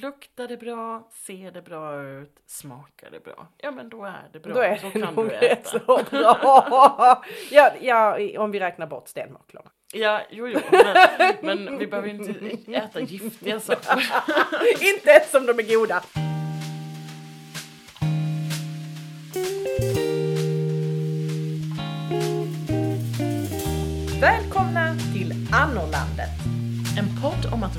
luktar det bra, ser det bra ut, smakar det bra, ja men då är det bra. Då är det kan nog du äta. så bra. ja, ja, om vi räknar bort stenmacklorna. Ja, jo, jo, men, men vi behöver inte äta giftiga saker. Inte ens om de är goda.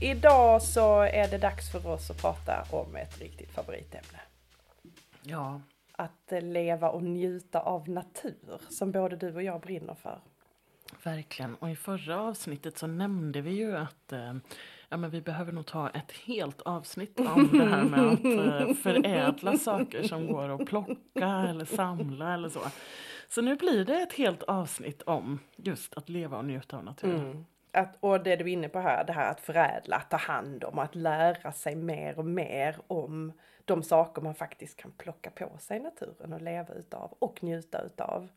idag så är det dags för oss att prata om ett riktigt favoritämne. Ja, Att leva och njuta av natur som både du och jag brinner för. verkligen. Och i förra avsnittet så nämnde vi ju att eh, ja, men vi behöver nog ta ett helt avsnitt om det här med att eh, förädla saker som går att plocka eller samla eller så. Så nu blir det ett helt avsnitt om just att leva och njuta av naturen. Att, och det du är inne på här, det här att förädla, att ta hand om, att lära sig mer och mer om de saker man faktiskt kan plocka på sig i naturen och leva utav och njuta utav.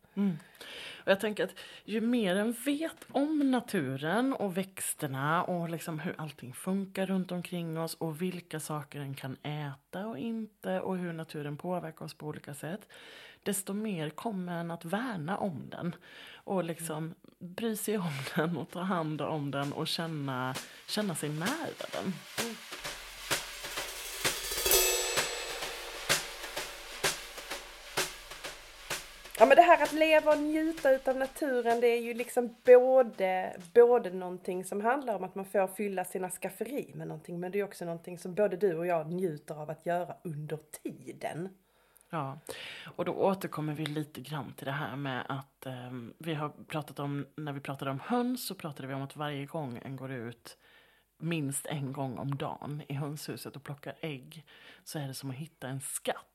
Och jag tänker att ju mer en vet om naturen och växterna och liksom hur allting funkar runt omkring oss och vilka saker en kan äta och inte och hur naturen påverkar oss på olika sätt desto mer kommer en att värna om den och liksom bry sig om den och ta hand om den och känna, känna sig nära den. Men det här att leva och njuta av naturen det är ju liksom både, både någonting som handlar om att man får fylla sina skafferi med någonting men det är också någonting som både du och jag njuter av att göra under tiden. Ja, och då återkommer vi lite grann till det här med att eh, vi har pratat om, när vi pratade om höns så pratade vi om att varje gång en går ut minst en gång om dagen i hönshuset och plockar ägg så är det som att hitta en skatt.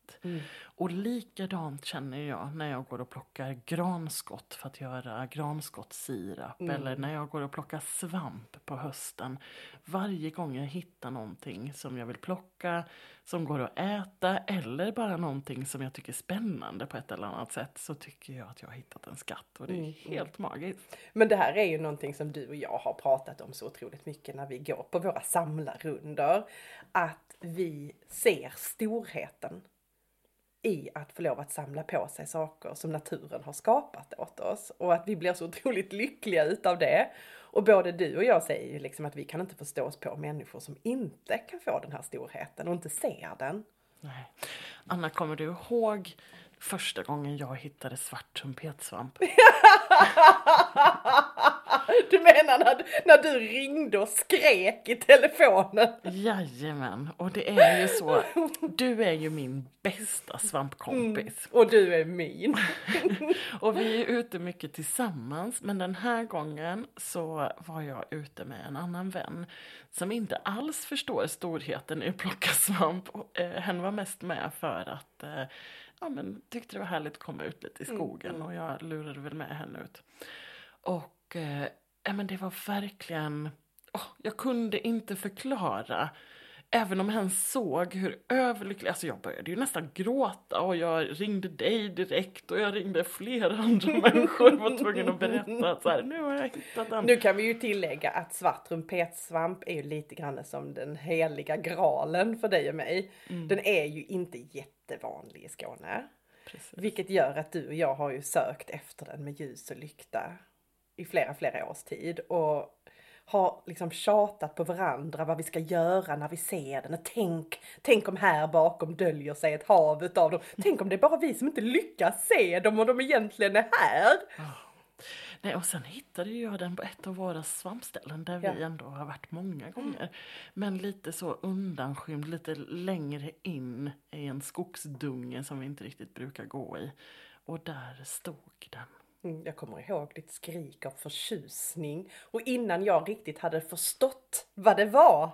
Och likadant känner jag när jag går och plockar granskott för att göra granskottssirap eller när jag går och plockar svamp på hösten. Varje gång jag hittar någonting som jag vill plocka, som går att äta eller bara någonting som jag tycker är spännande på ett eller annat sätt så tycker jag att jag har hittat en skatt och det är helt magiskt. Men det här är ju någonting som du och jag har pratat om så otroligt mycket när vi går på våra samlarrunder. Att vi ser storheten i att få lov att samla på sig saker som naturen har skapat åt oss. Och att vi blir så otroligt lyckliga utav det. Och både du och jag säger ju liksom att vi kan inte förstå oss på människor som inte kan få den här storheten och inte ser den. Nej. Anna, kommer du ihåg första gången jag hittade svart trumpetsvamp? Du menar när, när du ringde och skrek i telefonen? Jajamän, och det är ju så. Du är ju min bästa svampkompis. Och du är min. Och vi är ute mycket tillsammans, men den här gången så var jag ute med en annan vän som inte alls förstår storheten i att plocka svamp. Och, eh, hen var mest med för att eh, ja, men, tyckte det var härligt att komma ut lite i skogen och jag lurade väl med henne ut. Och eh, ja, men det var verkligen, åh, jag kunde inte förklara Även om hen såg hur överlycklig, alltså jag började ju nästan gråta och jag ringde dig direkt och jag ringde flera andra människor och var tvungen att berätta att så här, nu har jag hittat den. Nu kan vi ju tillägga att svart trumpetsvamp är ju lite grann som den heliga graalen för dig och mig. Den är ju inte jättevanlig i Skåne. Precis. Vilket gör att du och jag har ju sökt efter den med ljus och lykta i flera, flera års tid. Och har liksom tjatat på varandra vad vi ska göra när vi ser den. Och tänk, tänk om här bakom döljer sig ett hav utav dem. Tänk om det är bara vi som inte lyckas se dem och de egentligen är här. Nej, och sen hittade jag den på ett av våra svampställen där Ja. vi ändå har varit många gånger. Men lite så undanskymd, lite längre in i en skogsdunge som vi inte riktigt brukar gå i. Och där stod den. Mm, Jag kommer ihåg ditt skrik av förtjusning och innan jag riktigt hade förstått vad det var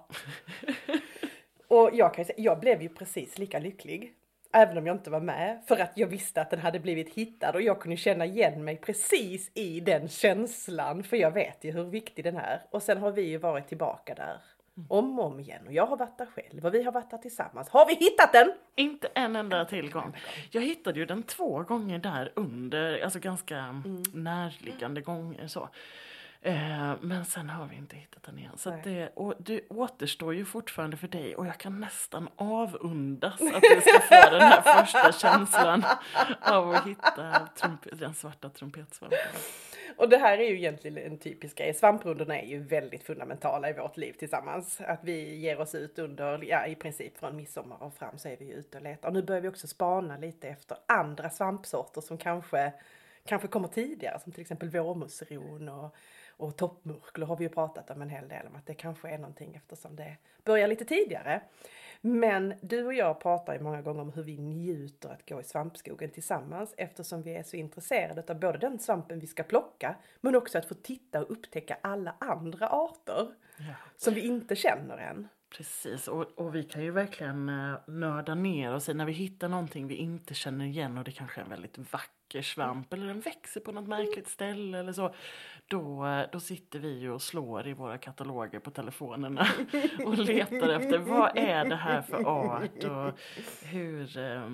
Och jag kan säga, jag blev ju precis lika lycklig. Även om jag inte var med. För att jag visste att den hade blivit hittad och jag kunde känna igen mig precis i den känslan. För jag vet ju hur viktig den är. Och sen har vi ju varit tillbaka där. Om och om igen. Och jag har varit där själv och vi har varit där tillsammans. Har vi hittat den? Inte en enda till gång. Jag hittade ju den två gånger där under, alltså ganska Mm. närliggande gånger så. Eh, men sen har vi inte hittat den igen. Så det, och det återstår ju fortfarande för dig och jag kan nästan avundas att du ska få den här första känslan av att hitta trump- den svarta trumpetsvampen. Och det här är ju egentligen en typisk grej. Svamprundorna är ju väldigt fundamentala i vårt liv tillsammans. Att vi ger oss ut under, ja i princip från midsommar och fram så är vi ju ute och letar. Och nu börjar vi också spana lite efter andra svampsorter som kanske, kanske kommer tidigare. Som till exempel vårmusseron och, och toppmurklor har vi ju pratat om en hel del om att det kanske är någonting eftersom det börjar lite tidigare. Men du och jag pratar ju många gånger om hur vi njuter att gå i svampskogen tillsammans eftersom vi är så intresserade av både den svampen vi ska plocka men också att få titta och upptäcka alla andra arter Ja. som vi inte känner än. Precis, och, och vi kan ju verkligen eh, nörda ner oss i när vi hittar någonting vi inte känner igen och det kanske är en väldigt vacker svamp eller den växer på något märkligt ställe eller så. Då, då sitter vi ju och slår i våra kataloger på telefonerna och letar efter vad är det här för art och hur, eh,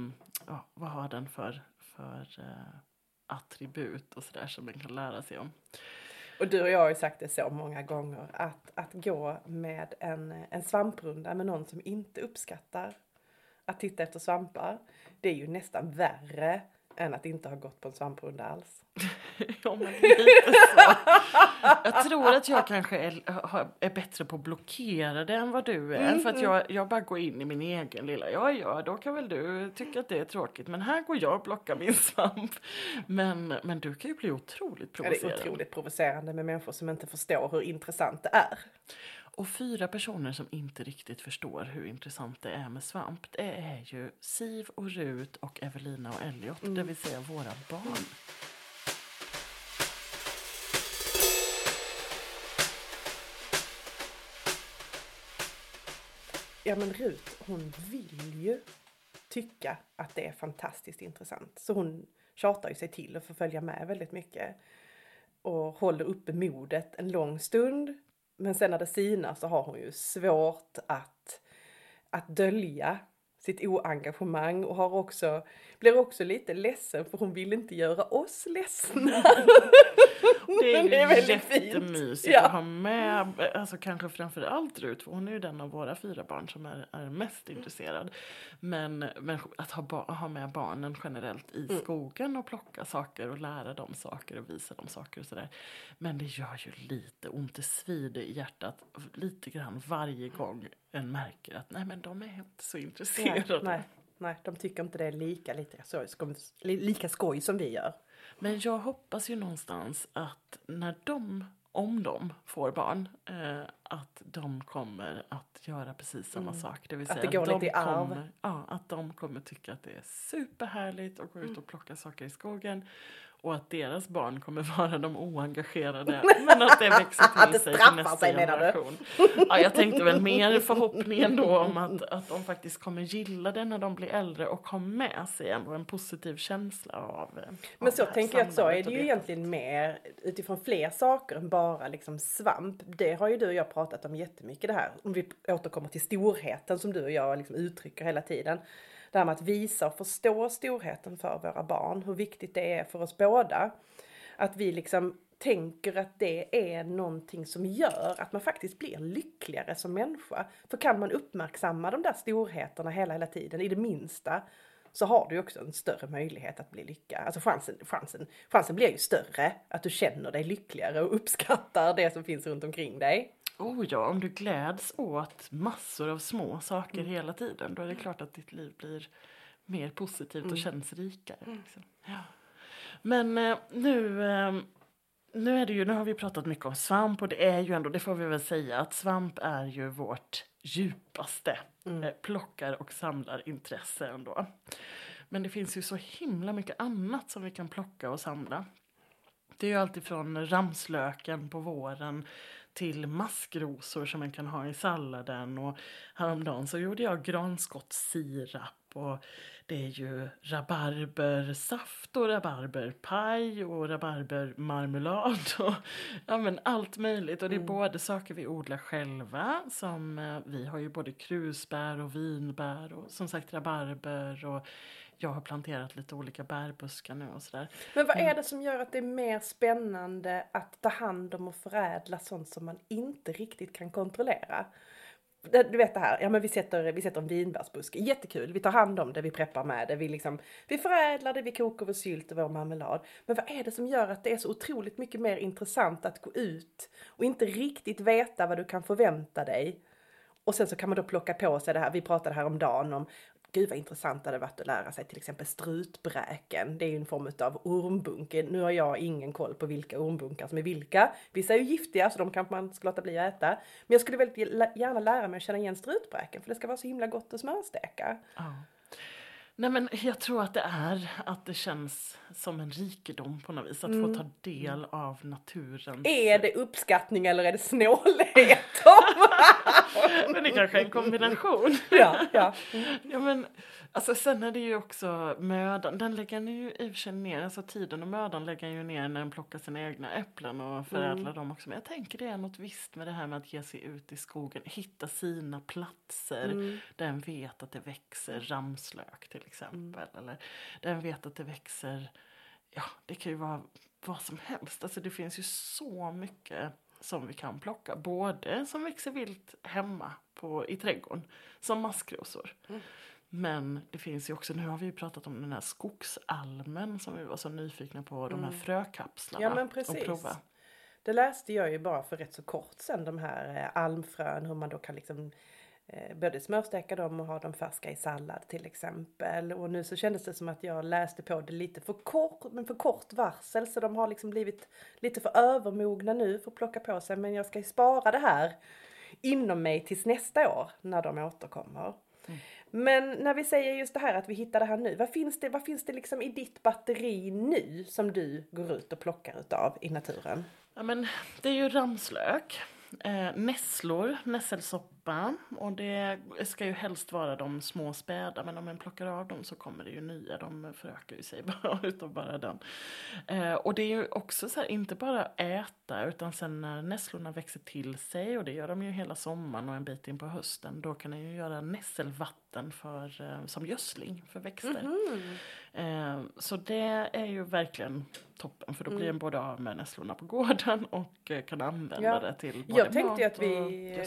ja, vad har den för, för eh, attribut och sådär som man kan lära sig om. Och du och jag har ju sagt det så många gånger att, att gå med en, en svamprunda med någon som inte uppskattar att titta efter svampar. Det är ju nästan värre än att inte ha gått på en svamprunda alls. Ja, men lite så. Jag tror att jag kanske är, är bättre på att blockera det än vad du är. För att jag, jag bara går in i min egen lilla, ja ja, då kan väl du tycka att det är tråkigt. Men här går jag och plockar min svamp. Men, men du kan ju bli otroligt Ja, det är otroligt provocerande med människor som inte förstår hur intressant det är. Och fyra personer som inte riktigt förstår hur intressant det är med svamp. Det är ju Siv och Rut och Evelina och Elliot. Det vill säga våra barn. Ja men Rut, hon vill ju tycka att det är fantastiskt intressant. Så hon tjatar ju sig till att få följa med väldigt mycket. Och håller uppe modet en lång stund. Men sen när det sinar så har hon ju svårt att, att dölja sitt oengagemang och har också, blir också lite ledsen för hon vill inte göra oss ledsna. Det är ju Det är väldigt jättemysigt Ja. att ha med, alltså kanske framför allt Rut, för hon är ju den av våra fyra barn som är, är mest intresserad. Men, men att ha, ha med barnen generellt i Mm. skogen och plocka saker och lära dem saker och visa dem saker och sådär. Men det gör ju lite ont, det svider i hjärtat lite grann varje gång en märker att nej men de är inte så Nej, intresserade. nej, nej, de tycker inte det är lika, lika, så, li- lika skoj som vi gör. Men jag hoppas ju någonstans att när de, om de får barn, eh, att de kommer att göra precis samma sak. Det vill Mm. Att säga det går de lite i arv. kommer, ja, att de kommer tycka att det är superhärligt att gå ut och plocka saker i skogen. Och att deras barn kommer vara de oengagerade. Men att det växer till det sig till nästa sig, generation. Ja, jag tänkte väl mer förhoppningen då om att, att de faktiskt kommer gilla det när de blir äldre och har med sig ändå en positiv känsla av eh, av Men så tänker jag att så är det ju egentligen mer utifrån fler saker än bara liksom svamp. Det har ju du och jag pratat om jättemycket det här. Om vi återkommer till storheten som du och jag liksom uttrycker hela tiden. Det här med att visa och förstå storheten för våra barn. Hur viktigt det är för oss båda. Att vi liksom tänker att det är någonting som gör att man faktiskt blir lyckligare som människa. För kan man uppmärksamma de där storheterna hela, hela tiden i det minsta så har du ju också en större möjlighet att bli lyckad. Alltså chansen, chansen, chansen blir ju större att du känner dig lyckligare och uppskattar det som finns runt omkring dig. Oh ja, om du gläds åt massor av små saker Mm. hela tiden då är det klart att ditt liv blir mer positivt Mm. och känns rikare. Liksom. Ja. Men eh, nu, eh, nu, är det ju, nu har vi pratat mycket om svamp och det är ju ändå, det får vi väl säga, att svamp är ju vårt djupaste Mm. eh, plockar och samlar intresse ändå. Men det finns ju så himla mycket annat som vi kan plocka och samla. Det är ju alltifrån ramslöken på våren till maskrosor som man kan ha i salladen. Och häromdagen så gjorde jag granskottssirap och det är ju rabarbersaft och rabarberpaj och rabarbermarmelad och ja, men allt möjligt. Och det är mm. både saker vi odlar själva som eh, vi har ju både krusbär och vinbär och som sagt rabarber och jag har planterat lite olika bärbuskar nu och sådär. Men vad är mm. det som gör att det är mer spännande att ta hand om och förädla sånt som man inte riktigt kan kontrollera? Du vet det här, ja men vi sätter, vi sätter en vinbärsbuske, jättekul, vi tar hand om det, vi preppar med det, vi, liksom, vi förädlar det, vi kokar vår sylt och vår marmelad. Men vad är det som gör att det är så otroligt mycket mer intressant att gå ut och inte riktigt veta vad du kan förvänta dig? Och sen så kan man då plocka på sig det här, vi pratade här om dagen om Gud vad intressant det hade varit att lära sig till exempel strutbräken. Det är ju en form av ormbunke. Nu har jag ingen koll på vilka ormbunkar som är vilka. Vissa är ju giftiga så de kanske man ska låta bli att äta. Men jag skulle väldigt gärna lära mig att känna igen strutbräken för det ska vara så himla gott att smörsteka. Ja. Nej men jag tror att det är att det känns som en rikedom på något vis. Att mm. få ta del av naturen. Är det uppskattning eller är det snålhet? men det kanske är en kombination. ja, ja. Ja men, alltså, sen är det ju också mödan. Den lägger han ju i och för sig ner. Alltså tiden och mödan lägger han ju ner när han plockar sina egna äpplen och förädlar mm. dem också. Men jag tänker det är något visst med det här med att ge sig ut i skogen. Hitta sina platser. Mm. Där en vet att det växer ramslök till exempel. Mm. Eller där en vet att det växer ja, det kan ju vara vad som helst. Alltså det finns ju så mycket som vi kan plocka. Både som växer vilt hemma på, i trädgården, som maskrosor. Mm. Men det finns ju också, nu har vi ju pratat om den här skogsalmen som vi var så nyfikna på, mm. de här mm. frökapslarna. Ja men precis. prova. Det läste jag ju bara för rätt så kort sen, de här eh, almfrön, hur man då kan liksom eh, både smörsteka dem och ha dem färska i sallad till exempel. Och nu så kändes det som att jag läste på det lite för kort, men för kort varsel så de har liksom blivit lite för övermogna nu för att plocka på sig. Men jag ska spara det här inom mig tills nästa år när de återkommer. Mm. Men när vi säger just det här att vi hittar det här nu, vad finns det, vad finns det liksom i ditt batteri nu som du går ut och plockar utav i naturen? Ja men det är ju ramslök eh, nässlor, nässelsoppa. Och det ska ju helst vara de små späda men om man plockar av dem så kommer det ju nya. De förökar ju sig bara utav bara den. Eh, och det är ju också så här, inte bara äta utan sen när nässlorna växer till sig och det gör de ju hela sommaren och en bit in på hösten. Då kan man ju göra nässelvatten för, eh, som gödsling för växter. Mm. Eh, så det är ju verkligen toppen för då blir mm. en både av med nässlorna på gården och eh, kan använda ja. det till både Jag tänkte att vi,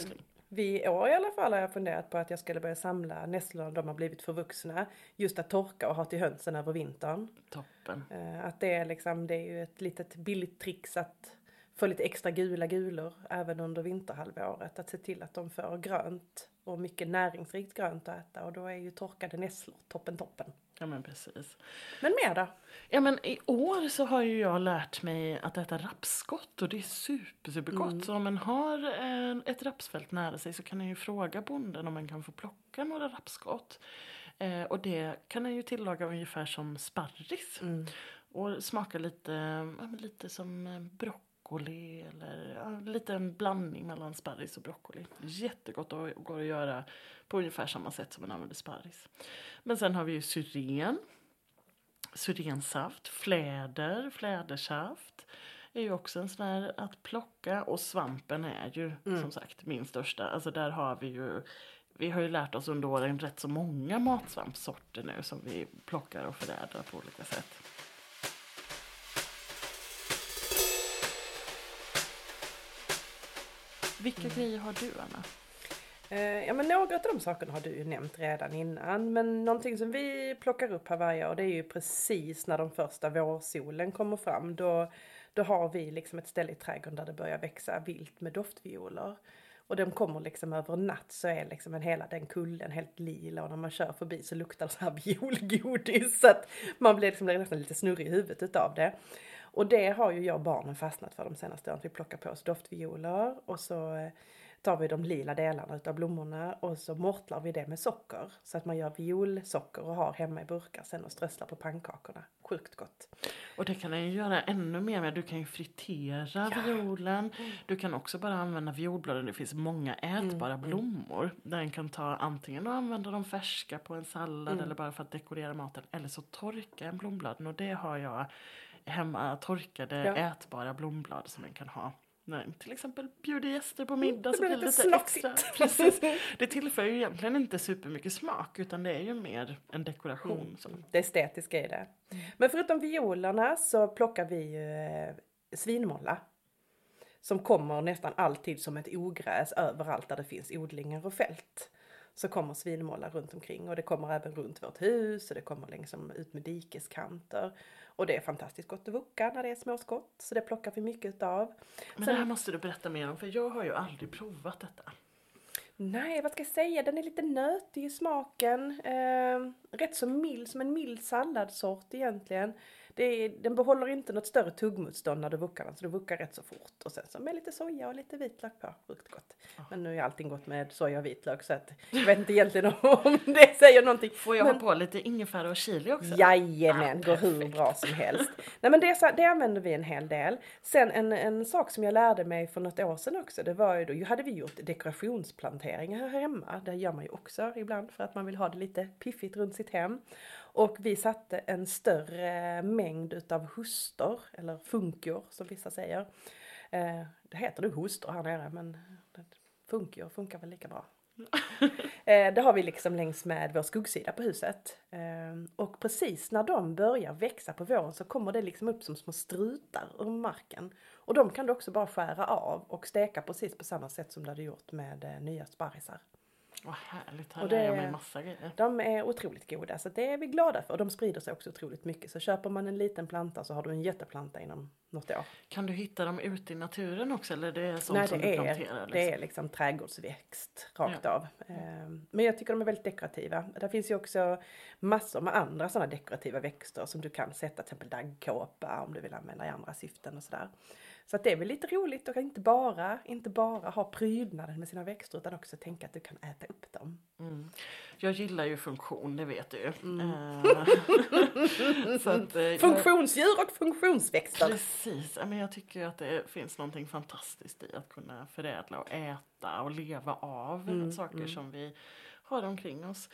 vi i år i alla fall har jag funderat på att jag skulle börja samla nässlor de har blivit förvuxna. Just att torka och ha till hönsen över vintern. Toppen. Eh, att det är liksom, det är ju ett litet billigt trix att få lite extra gula gulor även under vinterhalvåret. Att se till att de får grönt och mycket näringsrikt grönt att äta och då är ju torkade nässlor toppen toppen. Ja men precis. Men mer då? Ja men i år så har ju jag lärt mig att äta rapsskott och det är super, supergott. Mm. Så om man har ett rapsfält nära sig så kan man ju fråga bonden om man kan få plocka några rapsskott. Eh, och det kan man ju tillaga ungefär som sparris. Mm. Och smaka lite, ja, lite som eh, broccoli eller ja, lite en blandning mellan sparris och broccoli. Jättegott och går att göra på ungefär samma sätt som man använder sparris. Men sen har vi ju syren, syrensaft, fläder, flädersaft är ju också en sån här att plocka och svampen är ju mm. som sagt min största. Alltså där har vi ju vi har ju lärt oss under åren rätt så många matsvampsorter nu som vi plockar och förädlar på olika sätt. Vilka mm. grejer har du Anna? Eh, ja men några av de sakerna har du ju nämnt redan innan. Men någonting som vi plockar upp här varje år det är ju precis när de första vårsolen kommer fram. Då, då har vi liksom ett ställe i trädgården där det börjar växa vilt med doftvioler. Och de kommer liksom över natt så är liksom en, hela den kullen helt lila och när man kör förbi så luktar det så här violgodis. Så att man blir liksom nästan lite snurrig i huvudet utav det. Och det har ju jag och barnen fastnat för de senaste åren. Vi plockar på oss doftvioler och så tar vi de lila delarna utav blommorna och så mortlar vi det med socker. Så att man gör violsocker och har hemma i burkar sen och strösslar på pannkakorna. Sjukt gott. Och det kan den ju göra ännu mer med. Du kan ju fritera violen. Du kan också bara använda violbladen. Det finns många ätbara blommor. Den kan ta antingen och använda dem färska på en sallad eller bara för att dekorera maten. Eller så torka en blombladen. Och det har jag hemma. Torkade Ja. ätbara blomblad som den kan ha. Den till exempel bjuder gäster på middag det så blir det lite lite extra. Precis. Det tillför ju egentligen inte supermycket smak utan det är ju mer en dekoration. Så. Det estetiska i det. Men förutom violerna så plockar vi ju eh, svinmålla. Som kommer nästan alltid som ett ogräs överallt där det finns odlingar och fält. Så kommer svinmåla runt omkring och det kommer även runt vårt hus och det kommer liksom ut med dikeskanter. Och det är fantastiskt gott att vucka när det är småskott så det plockar vi mycket utav. Men Sen- det här måste du berätta mer om för jag har ju aldrig provat detta. Nej, vad ska jag säga? Den är lite nötig i smaken. Eh, rätt så mild, som en mild salladsort egentligen. Det är, den behåller inte något större tuggmotstånd när du vuckar den, så du vuckar rätt så fort. Och sen så med lite soja och lite vitlök på. Sjukt gott. Men nu är allting gott med soja och vitlök så att jag vet inte egentligen om det säger någonting. Får jag Men- ha på lite ingefära och chili också? Jajamän, Ah, går hur bra som helst. Nej men det, det använder vi en hel del. Sen en, en sak som jag lärde mig för något år sedan också, det var ju då, hade vi gjort dekorationsplanteringar här hemma. Det gör man ju också ibland för att man vill ha det lite piffigt runt sitt hem. Och vi satte en större mängd utav hustor, eller funkior som vissa säger. Eh, det heter nog hustor här nere men funkior funkar väl lika bra. Eh, det har vi liksom längs med vår skuggsida på huset. Eh, och precis när de börjar växa på våren så kommer det liksom upp som små strutar ur marken. Och de kan du också bara skära av och steka precis på samma sätt som du hade gjort med nya sparrisar. Vad härligt, här Och det- lär jag mig massa grejer. De är otroligt goda så det är vi glada för. Och de sprider sig också otroligt mycket. Så köper man en liten planta så har du en jätteplanta inom något år. Kan du hitta dem ute i naturen också eller det är sånt Nej, som det du är, planterar? Liksom? det är liksom trädgårdsväxt rakt av. Ehm, Men jag tycker de är väldigt dekorativa. Där finns ju också massor med andra sådana dekorativa växter som du kan sätta till exempel daggkåpa om du vill använda i andra syften och sådär. Så att det är väl lite roligt att inte bara, inte bara ha prydnaden med sina växter utan också tänka att du kan äta upp dem. Mm. Jag gillar ju funktion, det vet du ju. Mm. Eh, att, eh, Funktionsdjur och funktionsväxter. Precis, men jag tycker att det finns någonting fantastiskt i att kunna förädla och äta och leva av Mm, saker som vi har omkring oss.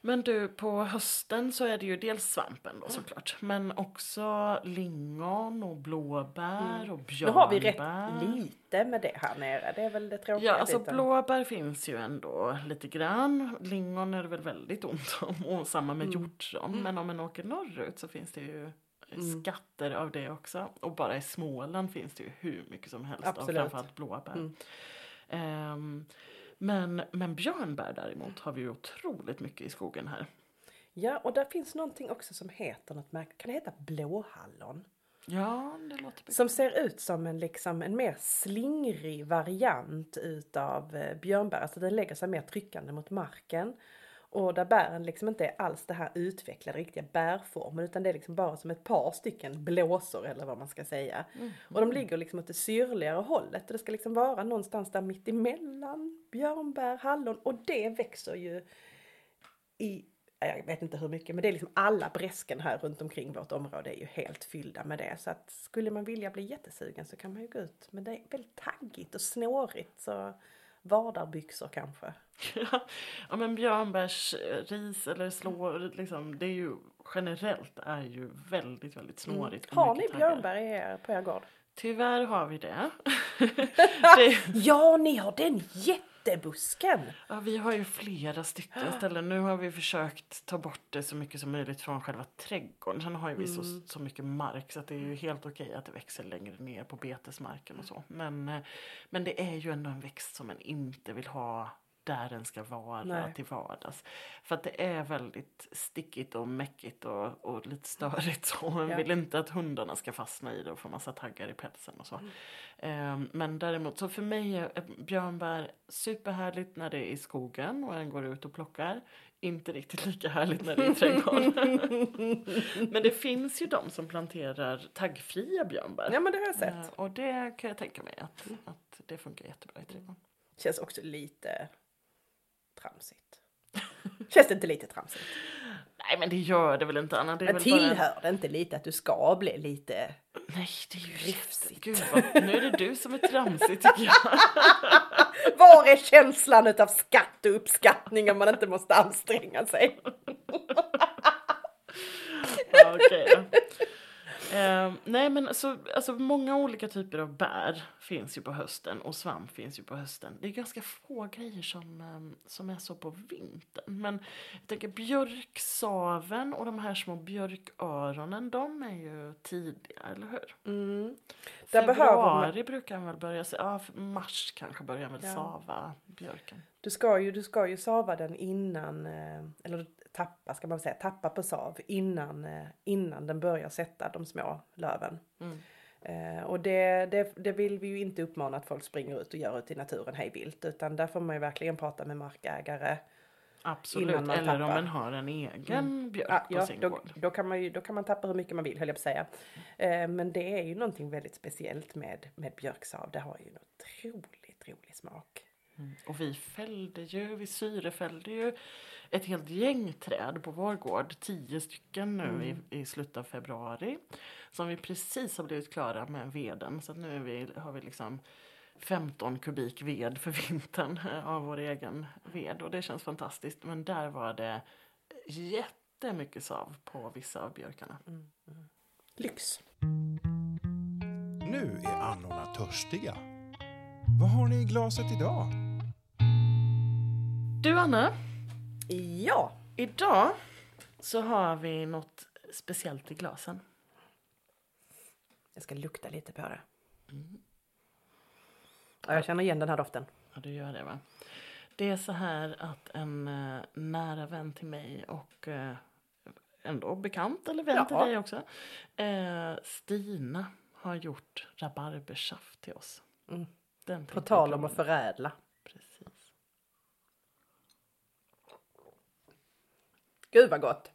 Men du, på hösten så är det ju dels svampen då såklart, men också lingon och blåbär och Nu björnbär. har vi rätt lite med det här nere. Det är väl det tråkiga Ja, alltså biten. blåbär finns ju ändå lite grann. Lingon är det väl väldigt ont om och samma med Mm. hjortron. Men om man åker norrut så finns det ju skatter av det också. Och bara i Småland finns det ju hur mycket som helst Absolut. av framförallt blåbär. Mm. Ehm, men, men björnbär däremot har vi ju otroligt mycket i skogen här. Ja, och där finns någonting också som heter något märkligt. Kan det heta blåhallon? Ja, det låter bekant. Som ser ut som en, liksom, en mer slingrig variant utav eh, björnbär. Alltså den lägger sig mer tryckande mot marken. Och där bären liksom inte är alls det här utvecklade riktiga bärformen utan det är liksom bara som ett par stycken blåsor eller vad man ska säga. Och de ligger liksom åt det syrligare hållet och det ska liksom vara någonstans där mitt emellan björnbär, hallon och det växer ju i jag vet inte hur mycket, men det är liksom alla bräsken här runt omkring vårt område är ju helt fyllda med det. Så att skulle man vilja bli jättesugen så kan man ju gå ut. Men det är väldigt taggigt och snårigt så vardarbyxor kanske. ja men björnbärsris eller slå, liksom, det är ju generellt är ju väldigt, väldigt snårigt. och Mm. Har ni björnbär i er, på er gård? Tyvärr har vi det. det Ja, ni har den jättebusken! ja, vi har ju flera stycken ställen. Nu har vi försökt ta bort det så mycket som möjligt från själva trädgården. Sen har ju vi så, så mycket mark så att det är ju helt okej att det växer längre ner på betesmarken och så. Men, eh, men det är ju ändå en växt som man inte vill ha där den ska vara Nej. till vardags. För att det är väldigt stickigt och mäckigt och, och lite störigt så. Man Ja. vill inte att hundarna ska fastna i det och få massa taggar i pälsen och så. Ehm, men däremot, så för mig är björnbär superhärligt när det är i skogen och en går ut och plockar. Inte riktigt lika härligt när det är i trädgården. men det finns ju de som planterar taggfria björnbär. Ja, men det har jag sett. Eh, och det kan jag tänka mig att, att det funkar jättebra i trädgården. Känns också lite tramsigt. Känns det inte lite tramsigt? Nej men det gör det väl inte Anna. Det Men tillhör det inte lite att du ska bli lite... Bara... Nej det är ju Rifsigt. Gud vad... Nu är det du som är tramsig tycker jag. Var är känslan utav skatt och uppskattning om man inte måste anstränga sig? Okej då. Eh, nej men så, alltså många olika typer av bär finns ju på hösten och svamp finns ju på hösten. Det är ganska få grejer som, eh, som är så på vintern. Men jag tänker björksaven och de här små björköronen, de är ju tidiga, eller hur? Mm. Där behöver man- Februari brukar man väl börja, se- ja mars kanske börjar väl Ja. sava björken. Du ska ju, du ska ju sava den innan, eh, eller tappa ska man säga, tappa på sav innan, eh, innan den börjar sätta de små löven. Mm. Eh, och det, det, det vill vi ju inte uppmana att folk springer ut och gör ute i naturen hej vilt utan där får man ju verkligen prata med markägare. Absolut, Innan man eller om tappar. man har en egen björk Ja, på ja, sin då, gård. då, kan man ju, då kan man tappa hur mycket man vill höll jag på att säga. Eh, men det är ju någonting väldigt speciellt med, med björksav. Det har ju en otroligt rolig smak. Mm. Och vi fällde ju, vi syrefällde ju ett helt gäng träd på vår gård, tio stycken nu Mm. i, i slutet av februari. Som vi precis har blivit klara med veden. Så nu är vi, har vi liksom 15 kubik ved för vintern av vår egen ved. Och det känns fantastiskt. Men där var det jättemycket sav på vissa av björkarna. Lyx! Nu är annorna törstiga. Vad har ni i glaset idag? Du Anna, Ja! idag så har vi något speciellt i glasen. Jag ska lukta lite på det. Ja, jag känner igen den här doften. Ja, du gör det va? Det är så här att en eh, nära vän till mig och eh, ändå bekant eller vän Ja. till dig också. Eh, Stina har gjort rabarbersaft till oss. Mm. Den På tal om att förädla. Precis. Gud vad gott!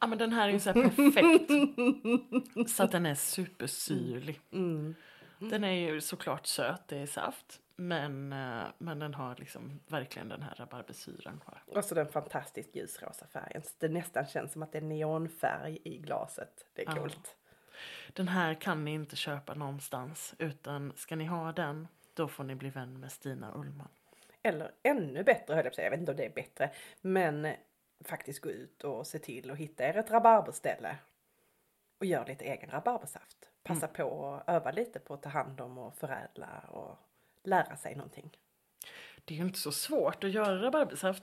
Ja men den här är ju så här perfekt. så att den är supersyrlig. Mm. Den är ju såklart söt, det är saft. Men, eh, men den har liksom verkligen den här rabarbersyran kvar. Och så den fantastiskt ljusrosa färgen. Så Det nästan känns som att det är neonfärg i glaset. Det är Ja. coolt. Den här kan ni inte köpa någonstans. Utan ska ni ha den, då får ni bli vän med Stina Ullman. Eller ännu bättre höll jag på att säga. Jag vet inte om det är bättre. Men faktiskt gå ut och se till att hitta er ett rabarberställe. Och gör lite egen rabarbersaft. Passa på att öva lite på att ta hand om och förädla och lära sig någonting. Det är ju inte så svårt att göra rabarbersaft.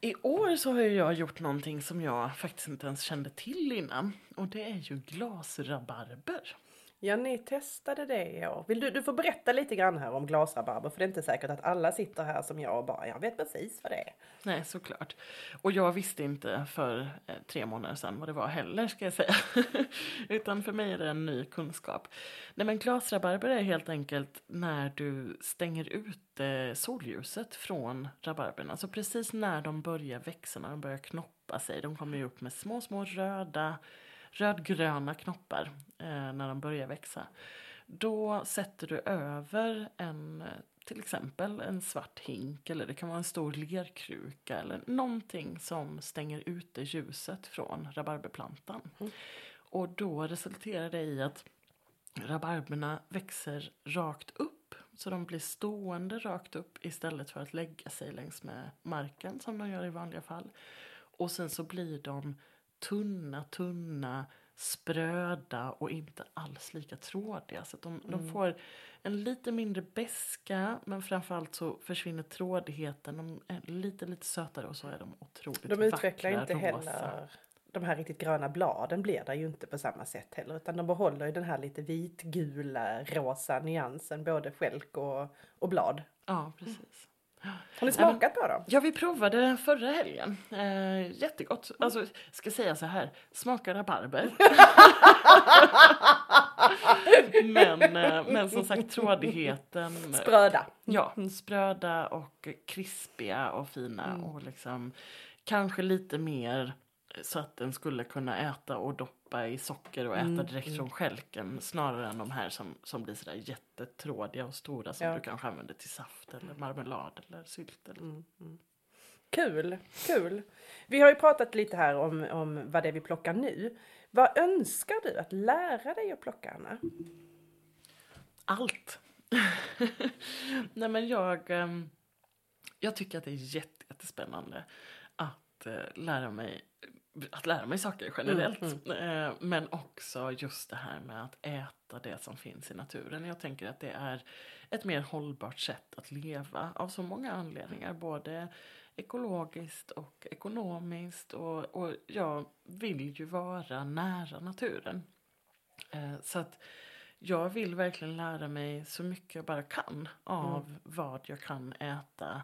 I år så har jag gjort någonting som jag faktiskt inte ens kände till innan. Och det är ju glasrabarber. Ja, ni testade det i år. Vill du, du får berätta lite grann här om glasrabarber. För det är inte säkert att alla sitter här som jag och bara, jag vet precis vad det är. Nej, såklart. Och jag visste inte för eh, tre månader sedan vad det var heller, ska jag säga. Utan för mig är det en ny kunskap. Nej, men glasrabarber är helt enkelt när du stänger ut eh, solljuset från rabarberna. Så precis när de börjar växa, när de börjar knoppa sig. De kommer ju upp med små, små röda, rödgröna knoppar eh, när de börjar växa. Då sätter du över en, eh, till exempel en svart hink eller det kan vara en stor lerkruka eller någonting som stänger ute ljuset från rabarberplantan. Och då resulterar det i att rabarberna växer rakt upp. Så de blir stående rakt upp istället för att lägga sig längs med marken som de gör i vanliga fall. Och sen så blir de tunna, tunna, spröda och inte alls lika trådiga. Så de, de får en lite mindre beska men framförallt så försvinner trådigheten. De är lite, lite sötare och så är de otroligt De utvecklar vackra, inte rosa. heller de här riktigt gröna bladen blir där ju inte på samma sätt heller. Utan de behåller ju den här lite vitgula rosa nyansen både skälk och, och blad. Ja, precis. Har ni smakat på dem? Ja, vi provade förra helgen. Eh, jättegott. Alltså, ska säga så här, smakar rabarber. men, eh, men som sagt, trådigheten. Spröda. Ja, spröda och krispiga och fina och liksom kanske lite mer så att den skulle kunna äta och doppa i socker och äta Mm, direkt mm. från stjälken snarare än de här som, som blir sådär jättetrådiga och stora som Ja. du kanske använder till saft eller marmelad eller sylt. Eller. Mm, mm. Kul, kul. Vi har ju pratat lite här om, om vad det är vi plockar nu. Vad önskar du att lära dig att plocka, Anna? Allt! Nej men jag, ehm, jag tycker att det är jätte, jättespännande att eh, lära mig att lära mig saker generellt. Eh, Men också just det här med att äta det som finns i naturen. Jag tänker att det är ett mer hållbart sätt att leva av så många anledningar. Både ekologiskt och ekonomiskt. Och, och jag vill ju vara nära naturen. Eh, Så att jag vill verkligen lära mig så mycket jag bara kan av vad jag kan äta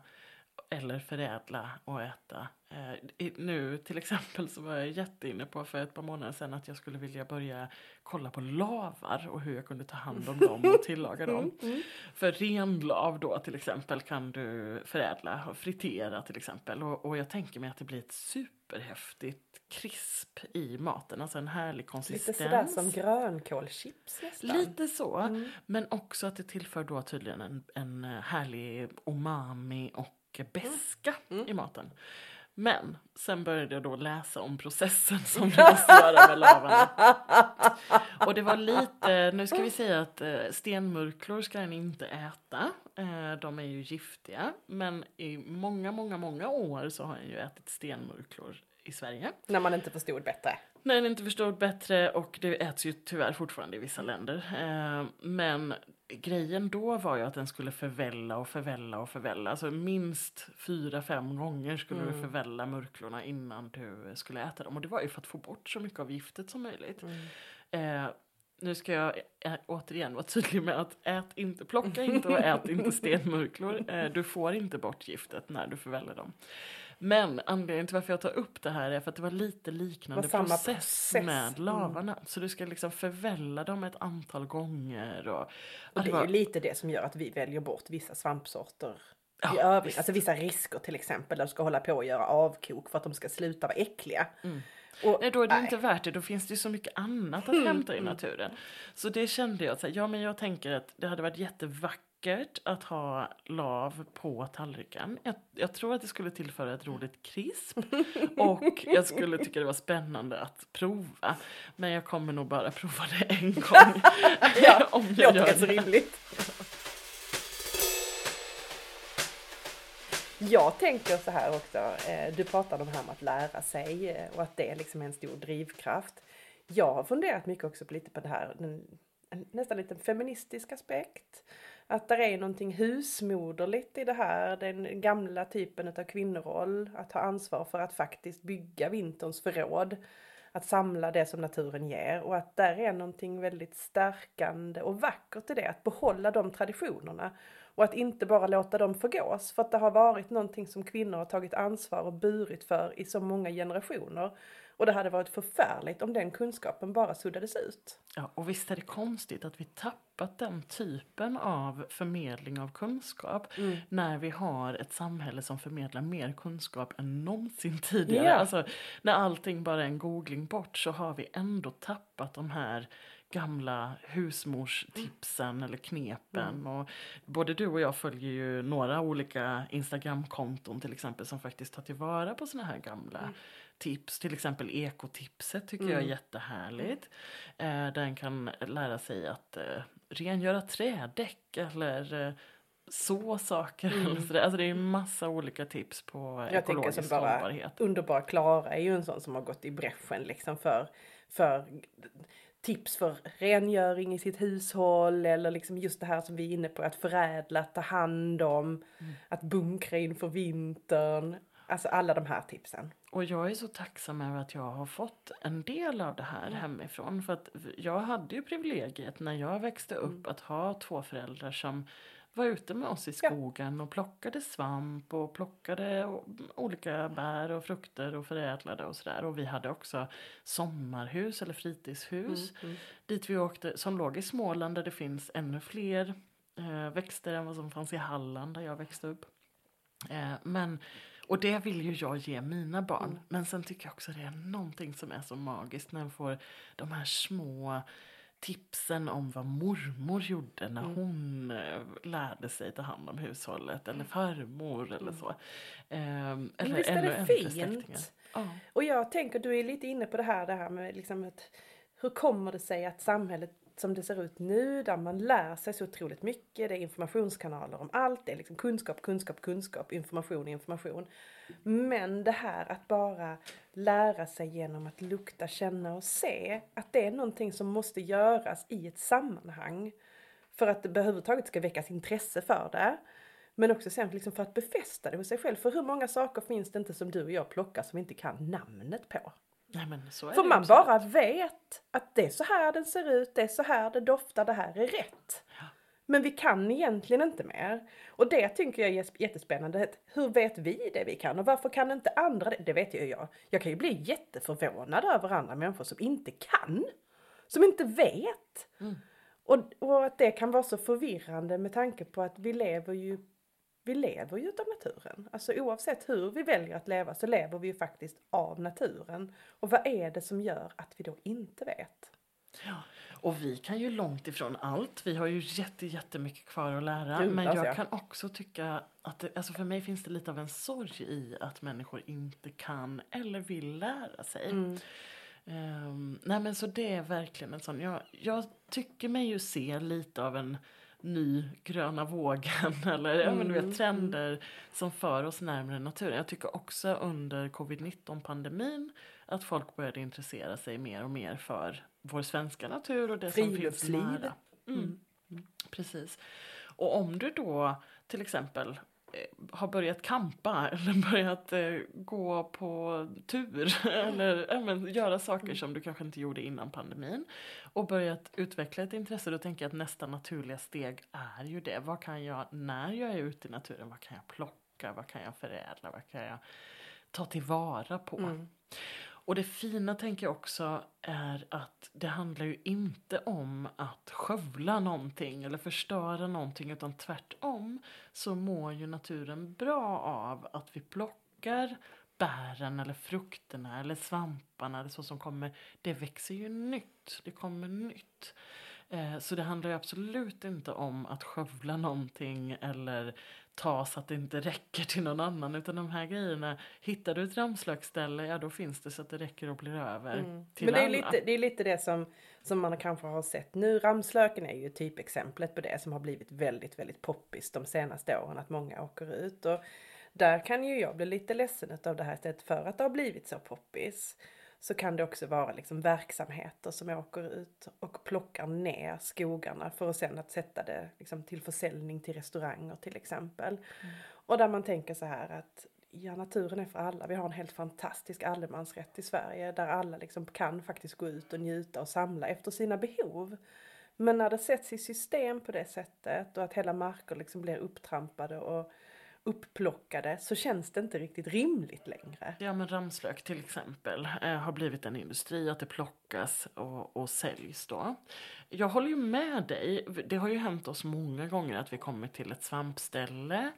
eller förädla och äta. Eh, nu till exempel så var jag jätteinne på för ett par månader sedan att jag skulle vilja börja kolla på lavar och hur jag kunde ta hand om dem och tillaga dem. För renlav då till exempel kan du förädla och fritera till exempel. Och, och jag tänker mig att det blir ett superhäftigt krisp i maten. Alltså en härlig Lite konsistens. sådär som grönkålschips nästan. Lite så. Men också att det tillför då tydligen en, en härlig umami och beska i maten. Men sen började jag då läsa om processen som du måste göra med lavarna. Och det var lite, nu ska vi säga att eh, stenmurklor ska den inte äta. Eh, de är ju giftiga. Men i många, många, många år så har jag ju ätit stenmurklor i Sverige. När man inte förstod bättre. När den inte förstod bättre och det äts ju tyvärr fortfarande i vissa länder. Eh, men grejen då var ju att den skulle förvälla och förvälla och förvälla. Alltså minst fyra, fem gånger skulle du förvälla murklorna innan du skulle äta dem. Och det var ju för att få bort så mycket av giftet som möjligt. Eh, nu ska jag eh, återigen vara tydlig med att ät inte, plocka inte och ät inte stenmurklor. Du får inte bort giftet när du förväller dem. Men anledningen till varför jag tar upp det här är för att det var lite liknande var process, process. med lavarna. Så du ska liksom förvälla dem ett antal gånger. Och, Och det är var- ju lite det som gör att vi väljer bort vissa svampsorter Ja, i övrigt. visst. Alltså vissa risker till exempel där du ska hålla på och göra avkok för att de ska sluta vara äckliga. Och, Nej, då är det nej. inte värt det. Då finns det ju så mycket annat att Mm, hämta i naturen. Så det kände jag, så här, ja men jag tänker att det hade varit jättevackert att ha lav på tallriken. Jag, jag tror att det skulle tillföra ett roligt krisp. Och jag skulle tycka det var spännande att prova. Men jag kommer nog bara prova det en gång. Ja, om jag låter gör det. rimligt. Jag tänker så här också, eh, du pratade om det här med att lära sig eh, och att det liksom är en stor drivkraft. Jag har funderat mycket också på lite på det här, en, nästan lite feministisk aspekt. Att det är någonting husmoderligt i det här, den gamla typen av kvinnoroll. Att ha ansvar för att faktiskt bygga vinterns förråd. Att samla det som naturen ger och att där är någonting väldigt stärkande och vackert i det. Att behålla de traditionerna och att inte bara låta dem förgås. För att det har varit någonting som kvinnor har tagit ansvar och burit för i så många generationer. Och det hade varit förfärligt om den kunskapen bara suddades ut. Ja, och visst är det konstigt att vi tappat den typen av förmedling av kunskap när vi har ett samhälle som förmedlar mer kunskap än någonsin tidigare. Ja. Alltså, när allting bara är en googling bort så har vi ändå tappat de här gamla husmorstipsen eller knepen. Och både du och jag följer ju några olika Instagramkonton till exempel som faktiskt tar tillvara på såna här gamla tips. Till exempel ekotipset tycker jag är jättehärligt. Eh, där en kan lära sig att eh, rengöra trädäck eller eh, så saker. Sådär. Alltså det är ju massa olika tips på Mm. Jag tänker ekologisk som bara hållbarhet. underbara Klara är ju en sån som har gått i bräschen liksom för, för tips för rengöring i sitt hushåll eller liksom just det här som vi är inne på att förädla, ta hand om, att bunkra inför vintern. Alltså alla de här tipsen. Och jag är så tacksam över att jag har fått en del av det här Mm. hemifrån. För att jag hade ju privilegiet när jag växte upp Mm. att ha två föräldrar som var ute med oss i Ja. skogen och plockade svamp och plockade olika bär och frukter och förädlade och sådär. Och vi hade också sommarhus eller fritidshus Mm, dit vi åkte som låg i Småland där det finns ännu fler eh, växter än vad som fanns i Halland där jag växte upp. Eh, men, Och det vill ju jag ge mina barn. Mm. Men sen tycker jag också det är någonting som är så magiskt när man får de här små tipsen om vad mormor gjorde när Mm. hon eh, lärde sig ta hand om hushållet. Eller farmor eller så. Ehm, eller Men visst är det fint? Ja. Och jag tänker, du är lite inne på det här, det här med liksom att hur kommer det sig att samhället som det ser ut nu, där man lär sig så otroligt mycket, det är informationskanaler om allt, det är liksom kunskap, kunskap, kunskap, information, information. Men det här att bara lära sig genom att lukta, känna och se, att det är någonting som måste göras i ett sammanhang. För att det överhuvudtaget ska väckas intresse för det. Men också sen liksom för att befästa det hos sig själv. För hur många saker finns det inte som du och jag plockar som vi inte kan namnet på? Nej, men så är För det man absolut. bara vet att det är så här den ser ut, det är så här det doftar, det här är rätt. Men vi kan egentligen inte mer. Och det tycker jag är jättespännande. Hur vet vi det vi kan och varför kan inte andra det? Det vet ju jag. Jag kan ju bli jätteförvånad över andra människor som inte kan. Som inte vet. Mm. Och, och att det kan vara så förvirrande med tanke på att vi lever ju vi lever ju utav naturen. Alltså oavsett hur vi väljer att leva så lever vi ju faktiskt av naturen. Och vad är det som gör att vi då inte vet? Ja. Och vi kan ju långt ifrån allt. Vi har ju jätte, jättemycket kvar att lära. Gud, men alltså, jag ja. kan också tycka att det, alltså för mig finns det lite av en sorg i att människor inte kan eller vill lära sig. Mm. Ehm, nej men så det är verkligen en sån. Jag, jag tycker mig ju se lite av en ny gröna vågen eller ja, men du Mm, vet, trender som för oss närmare naturen. Jag tycker också under covid-19 pandemin att folk började intressera sig mer och mer för vår svenska natur och det som finns nära. Mm. Precis. Och om du då till exempel har börjat kampa eller börjat eh, gå på tur eller ja, men, göra saker som du kanske inte gjorde innan pandemin och börjat utveckla ett intresse, då tänker jag att nästa naturliga steg är ju det. Vad kan jag, när jag är ute i naturen, vad kan jag plocka, vad kan jag förädla, vad kan jag ta tillvara på? Mm. Och det fina tänker jag också är att det handlar ju inte om att skövla någonting eller förstöra någonting utan tvärtom så mår ju naturen bra av att vi plockar bären eller frukterna eller svamparna eller så som kommer. Det växer ju nytt, det kommer nytt. Eh, så det handlar ju absolut inte om att skövla någonting eller ta så att det inte räcker till någon annan. Utan de här grejerna, hittar du ett ramslöksställe, ja då finns det så att det räcker och blir över Mm. till Men det är, alla. lite, det är lite det som, som man kanske har sett nu. Ramslöken är ju typexemplet på det som har blivit väldigt, väldigt poppis de senaste åren. Att många åker ut. Och där kan ju jag bli lite ledsen av det här istället för att det har blivit så poppis. Så kan det också vara liksom verksamheter som åker ut och plockar ner skogarna för att sen att sätta det liksom till försäljning till restauranger till exempel. Och där man tänker så här att ja, naturen är för alla. Vi har en helt fantastisk allemansrätt i Sverige där alla liksom kan faktiskt gå ut och njuta och samla efter sina behov. Men när det sätts i system på det sättet och att hela marker liksom blir upptrampade och upplockade så känns det inte riktigt rimligt längre. Ja men ramslök till exempel eh, har blivit en industri att det plockas och, och säljs då. Jag håller ju med dig. Det har ju hänt oss många gånger att vi kommer till ett svampställe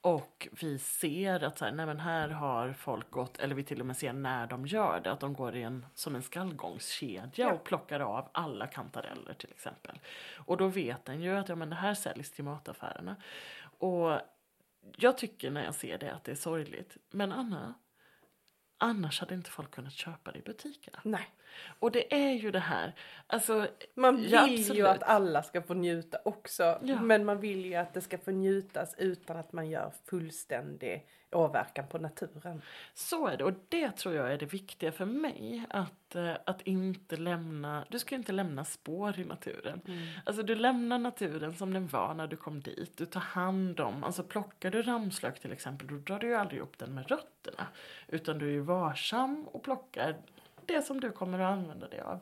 och vi ser att så här, nej men här har folk gått, eller vi till och med ser när de gör det, att de går i en, som en skallgångskedja Ja. och plockar av alla kantareller till exempel. Och då vet den ju att ja, men det här säljs till mataffärerna. Och jag tycker när jag ser det att det är sorgligt. Men Anna, annars hade inte folk kunnat köpa det i butikerna. Nej. Och det är ju det här, alltså Man vill Ja, ju att alla ska få njuta också. Ja. Men man vill ju att det ska få njutas utan att man gör fullständig åverkan på naturen. Så är det och det tror jag är det viktiga för mig. Att, att inte lämna, du ska inte lämna spår i naturen. Alltså du lämnar naturen som den var när du kom dit. Du tar hand om, alltså plockar du ramslök till exempel då drar du ju aldrig upp den med rötterna. Utan du är varsam och plockar det som du kommer att använda dig av.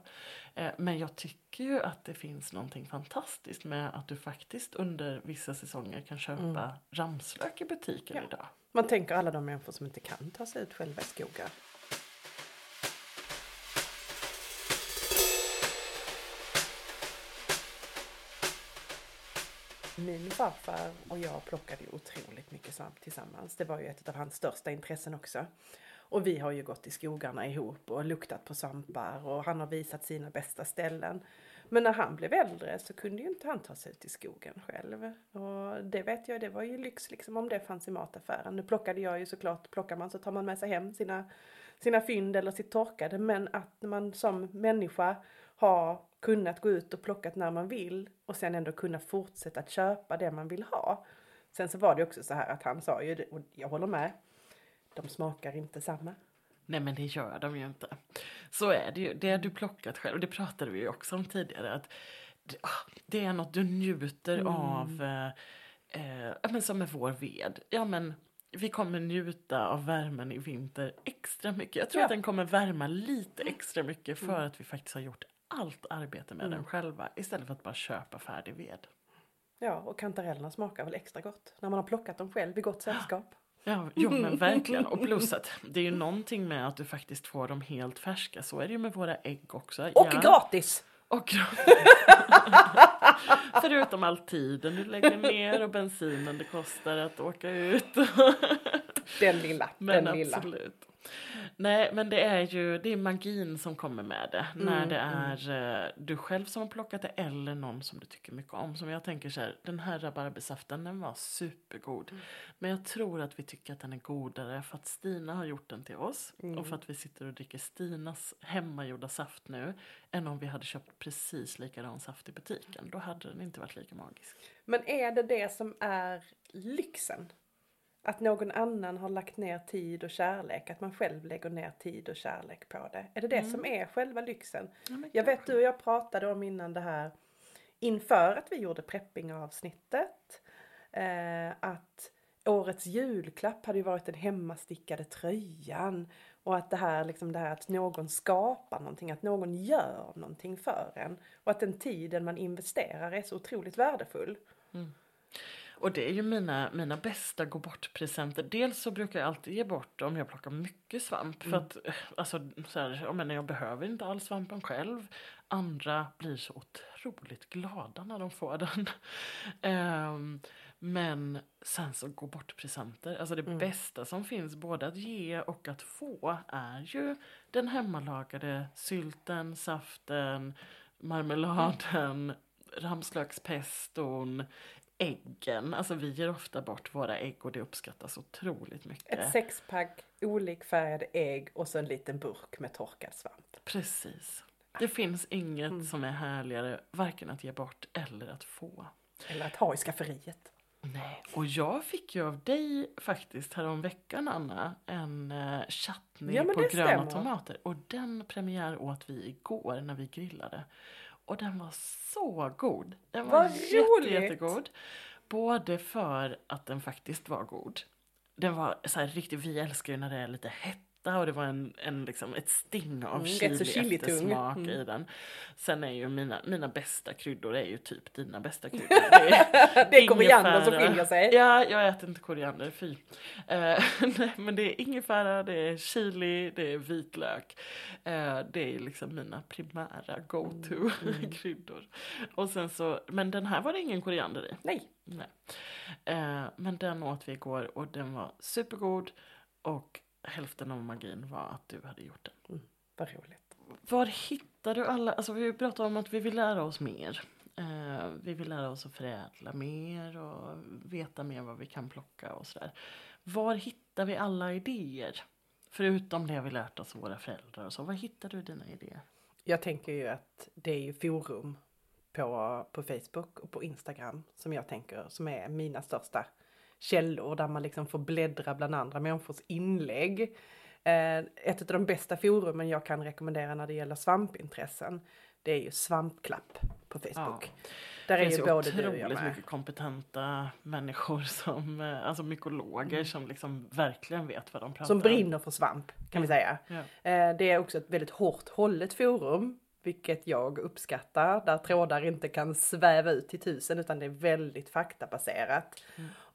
Eh, Men jag tycker ju att det finns någonting fantastiskt med att du faktiskt under vissa säsonger kan köpa ramslök i butiken Ja. idag. Man tänker alla de människor som inte kan ta sig ut själva i skogar. Min farfar och jag plockade ju otroligt mycket svamp tillsammans. Det var ju ett av hans största intressen också. Och vi har ju gått i skogarna ihop och luktat på svampar och han har visat sina bästa ställen. Men när han blev äldre så kunde ju inte han ta sig ut i skogen själv. Och det vet jag, det var ju lyx liksom om det fanns i mataffären. Nu plockade jag ju såklart, plockar man så tar man med sig hem sina, sina fynd eller sitt torkade. Men att man som människa har kunnat gå ut och plockat när man vill och sen ändå kunna fortsätta att köpa det man vill ha. Sen så var det också så här att han sa ju, och jag håller med, de smakar inte samma. Nej men det gör de ju inte. Så är det ju. Det du plockat själv, och det pratade vi ju också om tidigare. Att det, ah, är något du njuter Mm. av. Eh, eh, men som med vår ved. Ja men vi kommer njuta av värmen i vinter extra mycket. Jag tror Ja. att den kommer värma lite extra mycket för att vi faktiskt har gjort allt arbete med Mm. den själva istället för att bara köpa färdig ved. Ja, och kantarellerna smakar väl extra gott när man har plockat dem själv i gott sällskap. Ja, jo men verkligen. Och plus att det är ju någonting med att du faktiskt får dem helt färska. Så är det ju med våra ägg också. Och Ja. gratis! Och gratis. Förutom all tiden du lägger ner och bensinen det kostar att åka ut. Den lilla, Men den lilla. Nej, men det är ju det är magin som kommer med det. när Mm, det är eh, du själv som har plockat det eller någon som du tycker mycket om. Som jag tänker så här, den här rabarbersaften den var supergod. Mm. Men jag tror att vi tycker att den är godare för att Stina har gjort den till oss. Mm. Och för att vi sitter och dricker Stinas hemmagjorda saft nu. Än om vi hade köpt precis likadan saft i butiken. Då hade den inte varit lika magisk. Men är det det som är lyxen? Att någon annan har lagt ner tid och kärlek, att man själv lägger ner tid och kärlek på det. Är det det som är själva lyxen? Ja, Jag vet du och jag pratade om innan det här inför att vi gjorde prepping-avsnittet. Eh, att årets julklapp hade ju varit den hemmastickade tröjan. Och att det här, liksom det här att någon skapar någonting, att någon gör någonting för en. Och att den tiden man investerar är så otroligt värdefull. Och det är ju mina, mina bästa gå bort-presenter. Dels så brukar jag alltid ge bort om jag plockar mycket svamp. För att eh, alltså, så här, jag, menar, jag behöver inte all svampen själv. Andra blir så otroligt glada när de får den. Ehm, men sen så gå bort-presenter. Alltså det bästa som finns både att ge och att få är ju den hemmalagade sylten, saften, marmeladen, ramslökspeston, äggen. Alltså vi ger ofta bort våra ägg och det uppskattas otroligt mycket. Ett sexpack olikfärgade ägg och så en liten burk med torkad svamp. Precis. Det finns inget Mm. som är härligare varken att ge bort eller att få. Eller att ha i skafferiet. Nej. Och jag fick ju av dig faktiskt häromveckan Anna en uh, chutney Ja, på gröna stämmer. tomater. Och den premiär åt vi igår när vi grillade. Och den var så god. Den var Vad jätte, jättegod. Både för att den faktiskt var god. Den var så här riktigt, vi älskar ju när det är lite hetta och det var en, en liksom ett sting av Mm, chili chilitung. eftersmak Mm. i den. Sen är ju mina, mina bästa kryddor är ju typ dina bästa kryddor. Det är, Det är koriander som skiljer sig. Ja, jag äter inte koriander, fy. Eh, nej, men det är ingefära, det är chili, det är vitlök. Eh, det är liksom mina primära go-to Mm, kryddor. Och sen så, men den här var det ingen koriander i. Nej. Nej. Eh, men den åt vi igår och den var supergod. Och hälften av magin var att du hade gjort den. Vad roligt. Var hittar du alla, alltså vi pratar om att vi vill lära oss mer. Eh, vi vill lära oss att förädla mer och veta mer vad vi kan plocka och sådär. Var hittar vi alla idéer? Förutom det vi lärt oss av våra föräldrar och så. Var hittar du dina idéer? Jag tänker ju att det är ju forum på, på Facebook och på Instagram som jag tänker som är mina största källor där man liksom får bläddra bland andra människors inlägg. Eh, ett av de bästa forumen jag kan rekommendera när det gäller svampintressen det är ju Svampklapp på Facebook. Där Det är ju både du och jag med. mycket kompetenta människor som, eh, alltså mykologer som liksom verkligen vet vad de pratar Som om. brinner för svamp kan vi säga. Ja. Eh, Det är också ett väldigt hårt hållet forum, vilket jag uppskattar, där trådar inte kan sväva ut till tusen utan det är väldigt faktabaserat.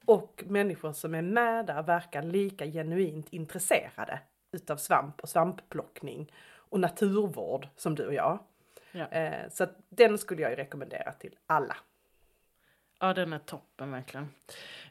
Och människor som är med där verkar lika genuint intresserade utav svamp och svampplockning och naturvård som du och jag. Ja. Eh, Så den skulle jag ju rekommendera till alla. Ja, den är toppen verkligen.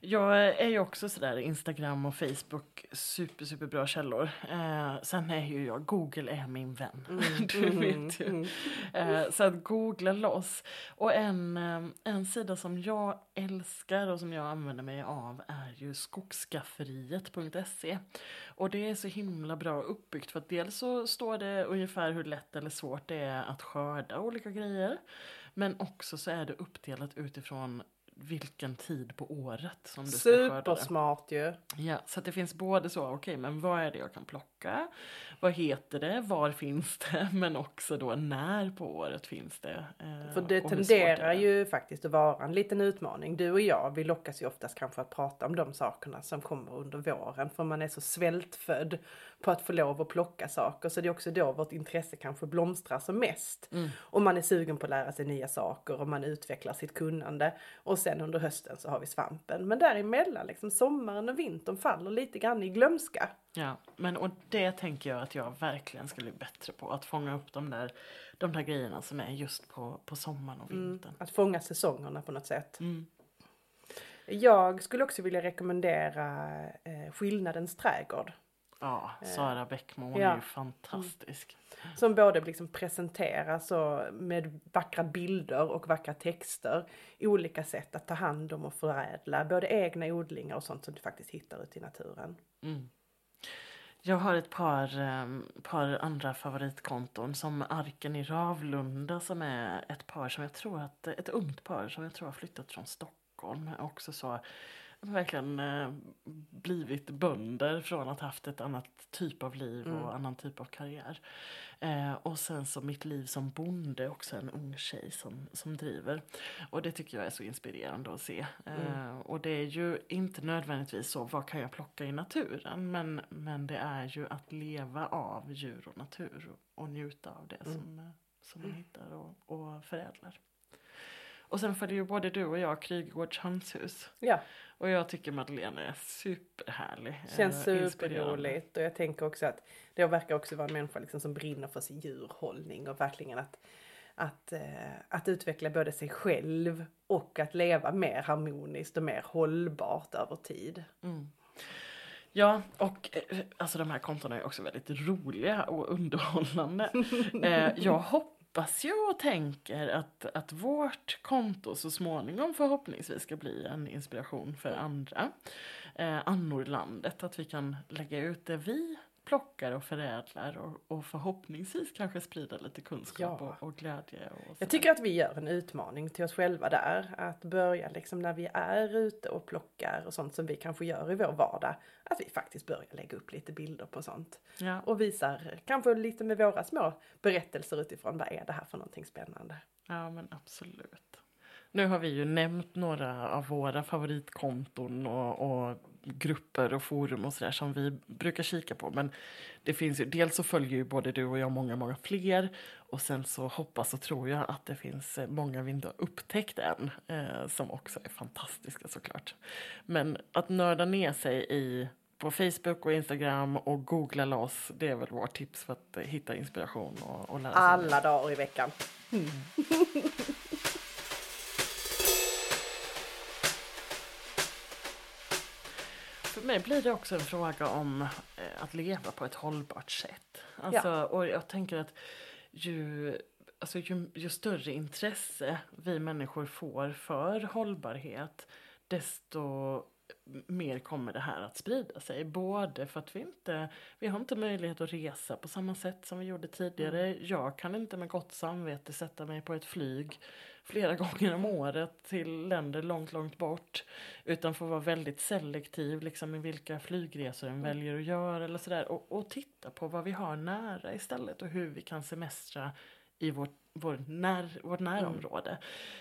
Jag är ju också sådär Instagram och Facebook super, super bra källor. Eh, sen är ju jag, Google är min vän. du vet ju. mm. Eh, så att googla loss. Och en, eh, en sida som jag älskar och som jag använder mig av är ju skogsskafferiet.se. Och det är så himla bra uppbyggt för att dels så står det ungefär hur lätt eller svårt det är att skörda olika grejer. Men också så är det uppdelat utifrån vilken tid på året som du ska skörda det. Supersmart ju. Ja, så att det finns både så, okej, men vad är det jag kan plocka? Vad heter det? Var finns det? Men också då när på året finns det? Eh, För det tenderar det? ju faktiskt att vara en liten utmaning. Du och jag, vi lockas ju oftast kanske att prata om de sakerna som kommer under våren. För man är så svältfödd på att få lov att plocka saker. Så det är också då vårt intresse kanske blomstrar som mest. Mm. Och man är sugen på att lära sig nya saker och man utvecklar sitt kunnande. Och sen under hösten så har vi svampen. Men däremellan, liksom sommaren och vintern faller lite grann i glömska. Ja, men och det tänker jag att jag verkligen ska bli bättre på. Att fånga upp de där, de där grejerna som är just på, på sommaren och vintern. Att fånga säsongerna på något sätt. Mm. Jag skulle också vilja rekommendera eh, Skillnadens trädgård. Ja, Sara Bäckmo, hon ja. är ju fantastisk. Som både liksom presenterar så med vackra bilder och vackra texter. Olika sätt att ta hand om och förädla både egna odlingar och sånt som du faktiskt hittar ute i naturen. Mm. Jag har ett par, um, par andra favoritkonton som Arken i Ravlunda som är ett par som jag tror att, ett ungt par som jag tror har flyttat från Stockholm. Också så verkligen eh, blivit bönder från att haft ett annat typ av liv och annan typ av karriär. Eh, och sen så mitt liv som bonde, också en ung tjej som, som driver. Och det tycker jag är så inspirerande att se. Eh, och det är ju inte nödvändigtvis så, vad kan jag plocka i naturen? Men, men det är ju att leva av djur och natur och, och njuta av det som, eh, som man hittar och, och förädlar. Och sen följer ju både du och jag Krygårds hönshus. Ja, Och jag tycker Madeleine är superhärlig. känns eh, inspirerande. superroligt och jag tänker också att det verkar också vara en människa liksom som brinner för sin djurhållning och verkligen att att, eh, att utveckla både sig själv och att leva mer harmoniskt och mer hållbart över tid. Mm. Ja, och eh, alltså de här kontona är också väldigt roliga och underhållande. eh, jag hoppas ju och tänker att, att vårt konto så småningom förhoppningsvis ska bli en inspiration för andra. Eh, annorlandet, att vi kan lägga ut det vi plockar och förädlar och, och förhoppningsvis kanske sprida lite kunskap Ja. och, och glädje. Och Jag tycker att vi gör en utmaning till oss själva där. Att börja liksom när vi är ute och plockar och sånt som vi kanske gör i vår vardag. Att vi faktiskt börjar lägga upp lite bilder på sånt. ja. Och visar kanske lite med våra små berättelser utifrån vad är det här för någonting spännande. Ja men absolut. Nu har vi ju nämnt några av våra favoritkonton och, och grupper och forum och sådär som vi brukar kika på. Men det finns ju, dels så följer ju både du och jag många, många fler. Och sen så hoppas och tror jag att det finns många vi inte har upptäckt än. Eh, som också är fantastiska såklart. Men att nörda ner sig i på Facebook och Instagram och googla loss. Det är väl vårt tips för att hitta inspiration och, och lära sig. Alla dagar i veckan. För mig blir det också en fråga om eh, att leva på ett hållbart sätt. Alltså, Och jag tänker att ju, alltså, ju, ju större intresse vi människor får för hållbarhet desto mer kommer det här att sprida sig. Både för att vi inte vi har inte möjlighet att resa på samma sätt som vi gjorde tidigare. Jag kan inte med gott samvete sätta mig på ett flyg flera gånger om året till länder långt, långt bort. Utan får vara väldigt selektiv liksom i vilka flygresor en väljer att göra eller sådär. Och, och titta på vad vi har nära istället och hur vi kan semestra i vårt, vår när, vårt närområde.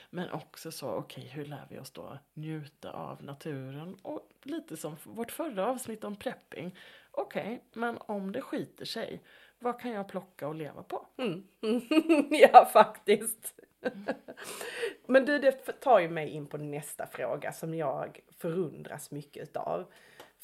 Men också så, okej, hur lär vi oss då njuta av naturen? Och lite som vårt förra avsnitt om prepping. Okej, men om det skiter sig, vad kan jag plocka och leva på? Mm. ja, faktiskt. Men du, det tar ju mig in på nästa fråga som jag förundras mycket utav.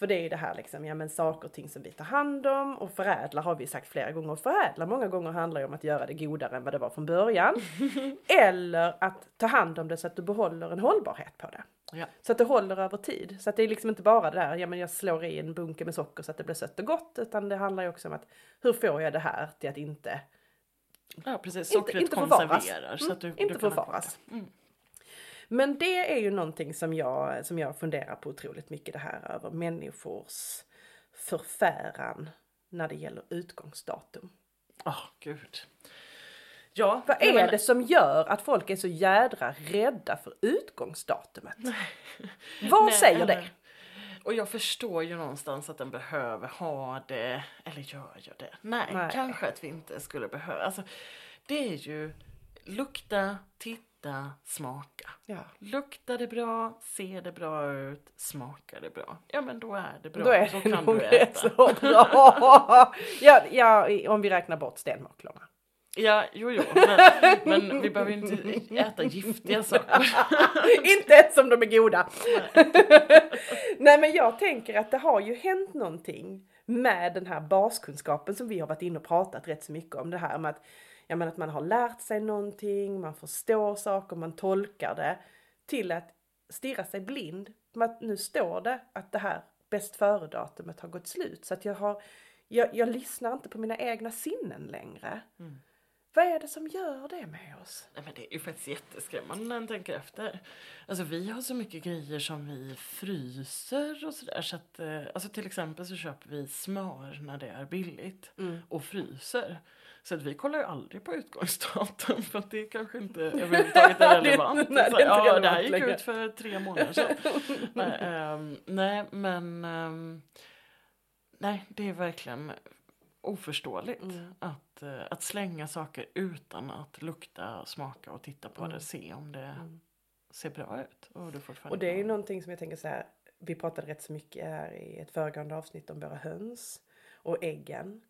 För det är ju det här liksom, ja men saker och ting som vi tar hand om och förädlar har vi sagt flera gånger. Och förädla många gånger handlar ju om att göra det godare än vad det var från början. Eller att ta hand om det så att du behåller en hållbarhet på det. Ja. Så att det håller över tid. Så att det är liksom inte bara det där, ja men jag slår i en bunke med socker så att det blir sött och gott. Utan det handlar ju också om att hur får jag det här till att inte, ja, precis. Inte- Sockret inte förvaras. konserverar. Så Mm, att du, inte du förvaras. Mm. Men det är ju någonting som jag, som jag funderar på otroligt mycket det här över människors förfäran när det gäller utgångsdatum. Åh, gud. Ja, Vad är men- det som gör att folk är så jädra rädda för utgångsdatumet? Vad Nej, säger det? Och jag förstår ju någonstans att den behöver ha det, eller gör jag det? Nej, Nej. kanske att vi inte skulle behöva. Alltså, det är ju lukta, titta, smaka. Ja. Luktar det bra, ser det bra ut, smakar det bra? Ja men då är det bra. Då är Då det kan nog du äta. så bra. ja, ja, om vi räknar bort stenmåklorna. Ja, jo, jo, men, men vi behöver inte äta giftiga saker. Inte ens om de är goda. Nej men jag tänker att det har ju hänt någonting med den här baskunskapen som vi har varit inne och pratat rätt så mycket om. Det här med att, ja, men att man har lärt sig någonting, man förstår saker, man tolkar det. Till att stirra sig blind att nu står det att det här bäst före-datumet har gått slut. Så att jag har, jag, jag lyssnar inte på mina egna sinnen längre. Vad är det som gör det med oss? Nej men det är ju faktiskt jätteskrämmande när man tänker efter. Alltså vi har så mycket grejer som vi fryser och sådär. Så att, eh, alltså till exempel så köper vi smör när det är billigt och fryser. Så att vi kollar ju aldrig på utgångsdatum för att det kanske inte överhuvudtaget är relevant. Nej, det är inte ja, det här gick längre. ut för tre månader sedan. nej, ehm, nej men ehm, nej det är verkligen oförståeligt Mm. att, eh, att slänga saker utan att lukta, smaka och titta på Mm. det. Se om det ser bra ut. Och, det fortfarande Och det är ju någonting som jag tänker så här. Vi pratade rätt så mycket här i ett föregående avsnitt om våra höns och äggen.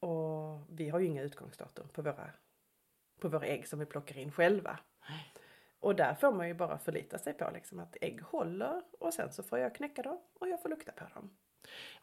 Och vi har ju inga utgångsdatum på våra, på våra ägg som vi plockar in själva. Och där får man ju bara förlita sig på liksom att ägg håller och sen så får jag knäcka dem och jag får lukta på dem.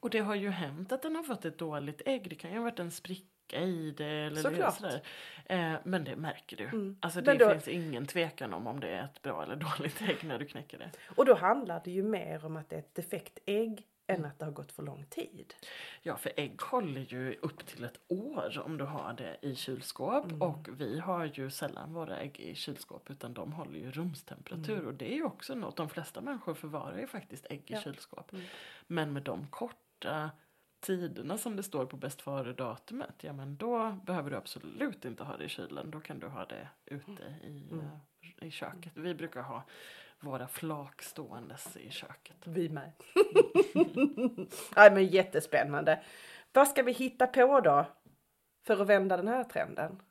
Och det har ju hänt att den har fått ett dåligt ägg. Det kan ju ha varit en spricka i det eller Såklart. sådär. Eh, men det märker du. Mm. Alltså det då- finns ingen tvekan om om det är ett bra eller dåligt ägg när du knäcker det. Och då handlar det ju mer om att det är ett defekt ägg än att det har gått för lång tid. Ja, för ägg håller ju upp till ett år om du har det i kylskåp. Mm. Och vi har ju sällan våra ägg i kylskåp utan de håller ju rumstemperatur. Och det är ju också något, de flesta människor förvarar ju faktiskt ägg i Ja. kylskåp. Mm. Men med de korta tiderna som det står på bäst före-datumet, ja men då behöver du absolut inte ha det i kylen. Då kan du ha det ute i, Mm. eh, i köket. Vi brukar ha våra flak ståendes i köket. Vi med. Nej men jättespännande. Vad ska vi hitta på då? För att vända den här trenden?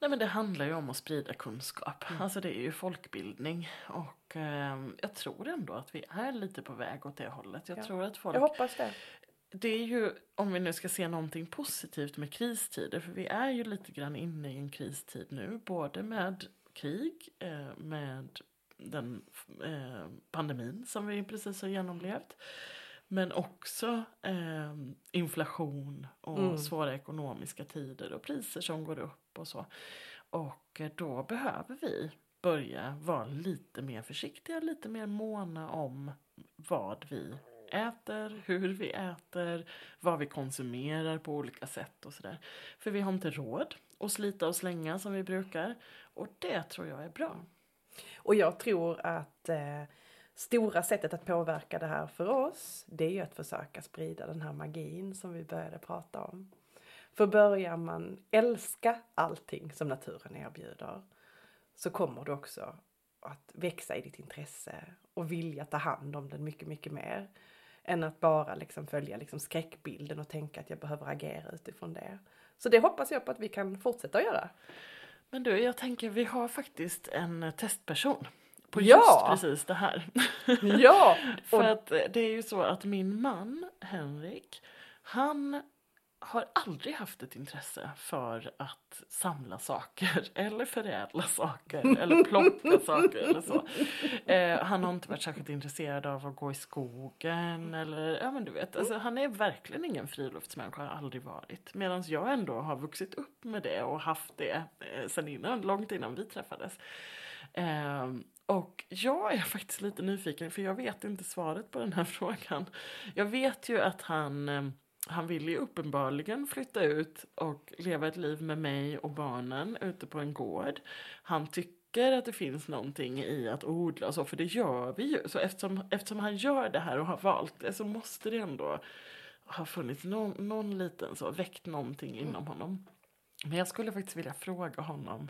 Nej men det handlar ju om att sprida kunskap. Alltså det är ju folkbildning. Och ehm, jag tror ändå att vi är lite på väg åt det hållet. Jag Ja. tror att folk... Jag hoppas det. Det är ju, om vi nu ska se någonting positivt med kristider. För vi är ju lite grann inne i en kristid nu. Både med krig, eh, med den eh, pandemin som vi precis har genomlevt. Men också eh, inflation och Mm. svåra ekonomiska tider och priser som går upp och så. Och eh, då behöver vi börja vara lite mer försiktiga, lite mer måna om vad vi äter, hur vi äter, vad vi konsumerar på olika sätt och sådär. För vi har inte råd att slita och slänga som vi brukar. Och det tror jag är bra. Och jag tror att eh, stora sättet att påverka det här för oss, det är ju att försöka sprida den här magin som vi började prata om. För börjar man älska allting som naturen erbjuder så kommer du också att växa i ditt intresse och vilja ta hand om den mycket, mycket mer. Än att bara liksom följa liksom skräckbilden och tänka att jag behöver agera utifrån det. Så det hoppas jag på att vi kan fortsätta att göra. Men du, jag tänker vi har faktiskt en testperson på Ja! just precis det här. Ja! För att det är ju så att min man Henrik, han har aldrig haft ett intresse för att samla saker eller förädla saker eller plocka saker eller så. Eh, han har inte varit särskilt intresserad av att gå i skogen eller ja men du vet, alltså, han är verkligen ingen friluftsmänniska, har aldrig varit. Medan jag ändå har vuxit upp med det och haft det eh, sen innan, långt innan vi träffades. Eh, och jag är faktiskt lite nyfiken för jag vet inte svaret på den här frågan. Jag vet ju att han eh, han vill ju uppenbarligen flytta ut och leva ett liv med mig och barnen ute på en gård. Han tycker att det finns någonting i att odla och så, för det gör vi ju. Så eftersom, eftersom han gör det här och har valt det så måste det ändå ha funnits någon, någon liten så, väckt någonting inom honom. Men jag skulle faktiskt vilja fråga honom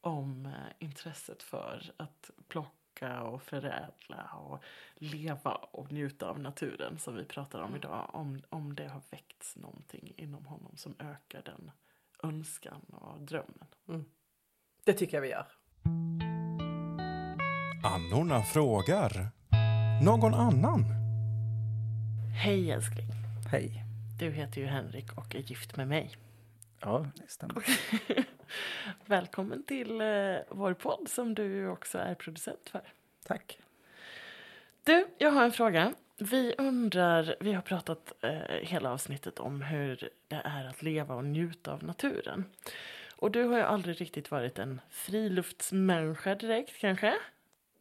om eh, intresset för att plocka plocka och förädla och leva och njuta av naturen som vi pratar om idag. Om, om det har väckts någonting inom honom som ökar den önskan och drömmen. Mm. Det tycker jag vi gör. Annorna frågar. Någon annan? Hej älskling. Hej. Du heter ju Henrik och är gift med mig. Ja, det stämmer. Välkommen till eh, vår podd som du också är producent för. Tack. Du, jag har en fråga. Vi undrar, vi har pratat eh, hela avsnittet om hur det är att leva och njuta av naturen. Och du har ju aldrig riktigt varit en friluftsmänniska direkt kanske?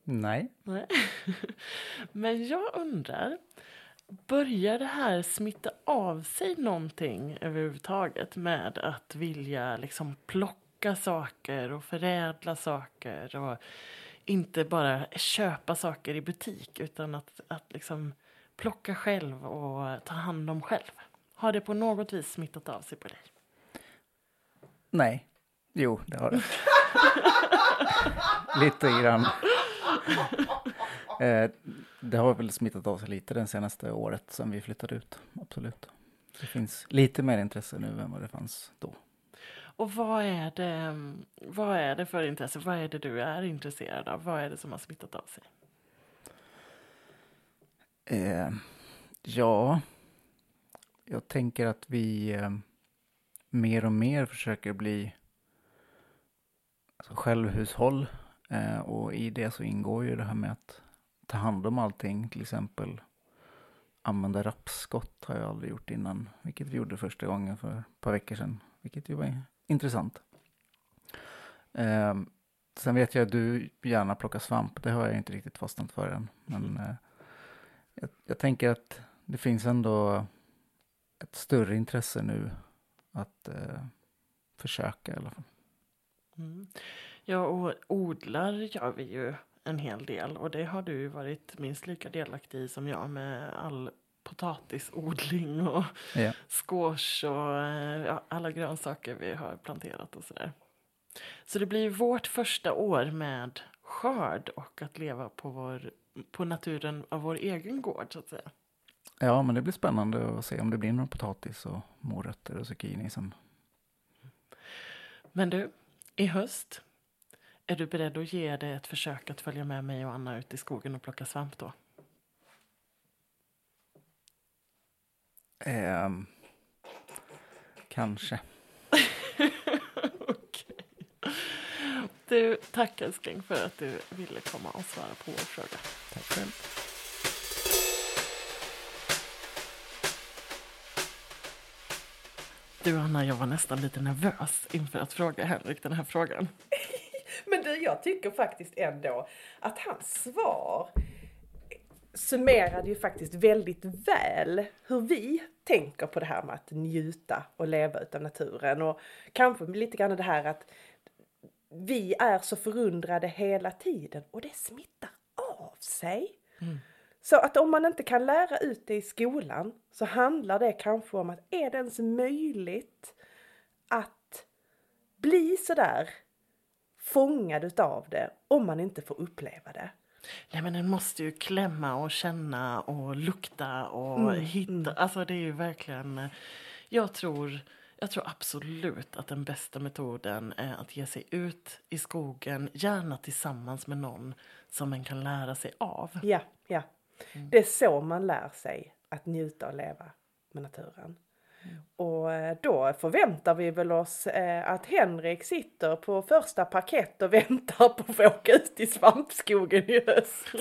Nej. Nej. Men jag undrar, börjar det här smitta av sig någonting överhuvudtaget med att vilja liksom plocka saker och förädla saker och inte bara köpa saker i butik utan att, att liksom plocka själv och ta hand om själv. Har det på något vis smittat av sig på dig? Nej. Jo, det har det. lite grann. Eh, det har väl smittat av sig lite det senaste året sedan vi flyttade ut. Absolut. Det finns lite mer intresse nu än vad det fanns då. Och vad är, det, vad är det för intresse? Vad är det du är intresserad av? Vad är det som har smittat av sig? Eh, ja, jag tänker att vi eh, mer och mer försöker bli alltså, självhushåll. Eh, och i det så ingår ju det här med att ta hand om allting. Till exempel använda rapsskott har jag aldrig gjort innan. Vilket vi gjorde första gången för ett par veckor sedan. Vilket ju var intressant. Eh, sen vet jag att du gärna plockar svamp. Det har jag inte riktigt fastnat för än. Men eh, jag, jag, tänker att det finns ändå ett större intresse nu att eh, försöka i alla fall. Mm. Ja, och odlar gör vi ju en hel del och det har du varit minst lika delaktig i som jag med all potatisodling och ja. squash och eh, ja, alla grönsaker vi har planterat och sådär. Så det blir vårt första år med skörd och att leva på, vår, på naturen av vår egen gård så att säga. Ja, men det blir spännande att se om det blir någon potatis och morötter och zucchini sen. Men du, i höst, är du beredd att ge det ett försök att följa med mig och Anna ut i skogen och plocka svamp då? Eh, kanske. Okej. Du, tack älskling för att du ville komma och svara på vår fråga. Tack själv. Du Anna, jag var nästan lite nervös inför att fråga Henrik den här frågan. Jag tycker faktiskt ändå att hans svar summerade ju faktiskt väldigt väl hur vi tänker på det här med att njuta och leva utav naturen och kanske lite grann det här att vi är så förundrade hela tiden och det smittar av sig. Mm. Så att om man inte kan lära ut det i skolan så handlar det kanske om att är det ens möjligt att bli sådär fångad utav det om man inte får uppleva det. Nej men den måste ju klämma och känna och lukta och mm. hitta. Mm. Alltså det är ju verkligen. Jag tror, jag tror absolut att den bästa metoden är att ge sig ut i skogen, gärna tillsammans med någon som man kan lära sig av. Ja, ja. Mm. Det är så man lär sig att njuta och leva med naturen. Och eh, då förväntar vi väl oss eh, att Henrik sitter på första parkett och väntar på att få åka ut i svampskogen i höst.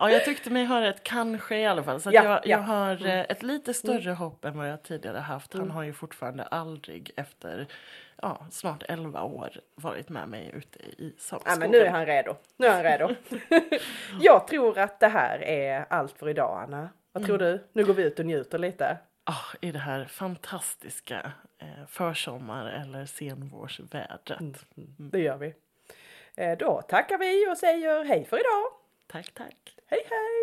Ja, jag tyckte mig höra ett kanske i alla fall. Så Ja, jag, ja. jag har eh, ett lite större hopp än vad jag tidigare haft. Mm. Han har ju fortfarande aldrig efter ja, snart 11 år varit med mig ute i Ja, skogen. men nu är han redo. Nu är han redo. jag tror att det här är allt för idag Anna. Vad tror du? Nu går vi ut och njuter lite. Ah, I det här fantastiska eh, försommar eller senvårsvädret. Mm. Det gör vi. Eh, Då tackar vi och säger hej för idag. Tack, tack. Hej hej!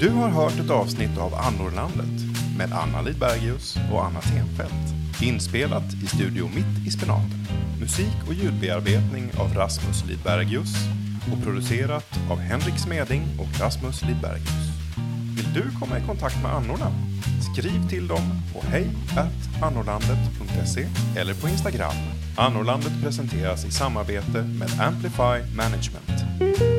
Du har hört ett avsnitt av Annorlandet med Anna Lidbergius och Anna Tenfelt. Inspelat i Studio Mitt i Spenaten. Musik och ljudbearbetning av Rasmus Lidbergius och producerat av Henrik Smeding och Rasmus Lidbergius. Vill du komma i kontakt med annorna? Skriv till dem på hej annorlandet.se eller på Instagram. Annorlandet presenteras i samarbete med Amplify Management.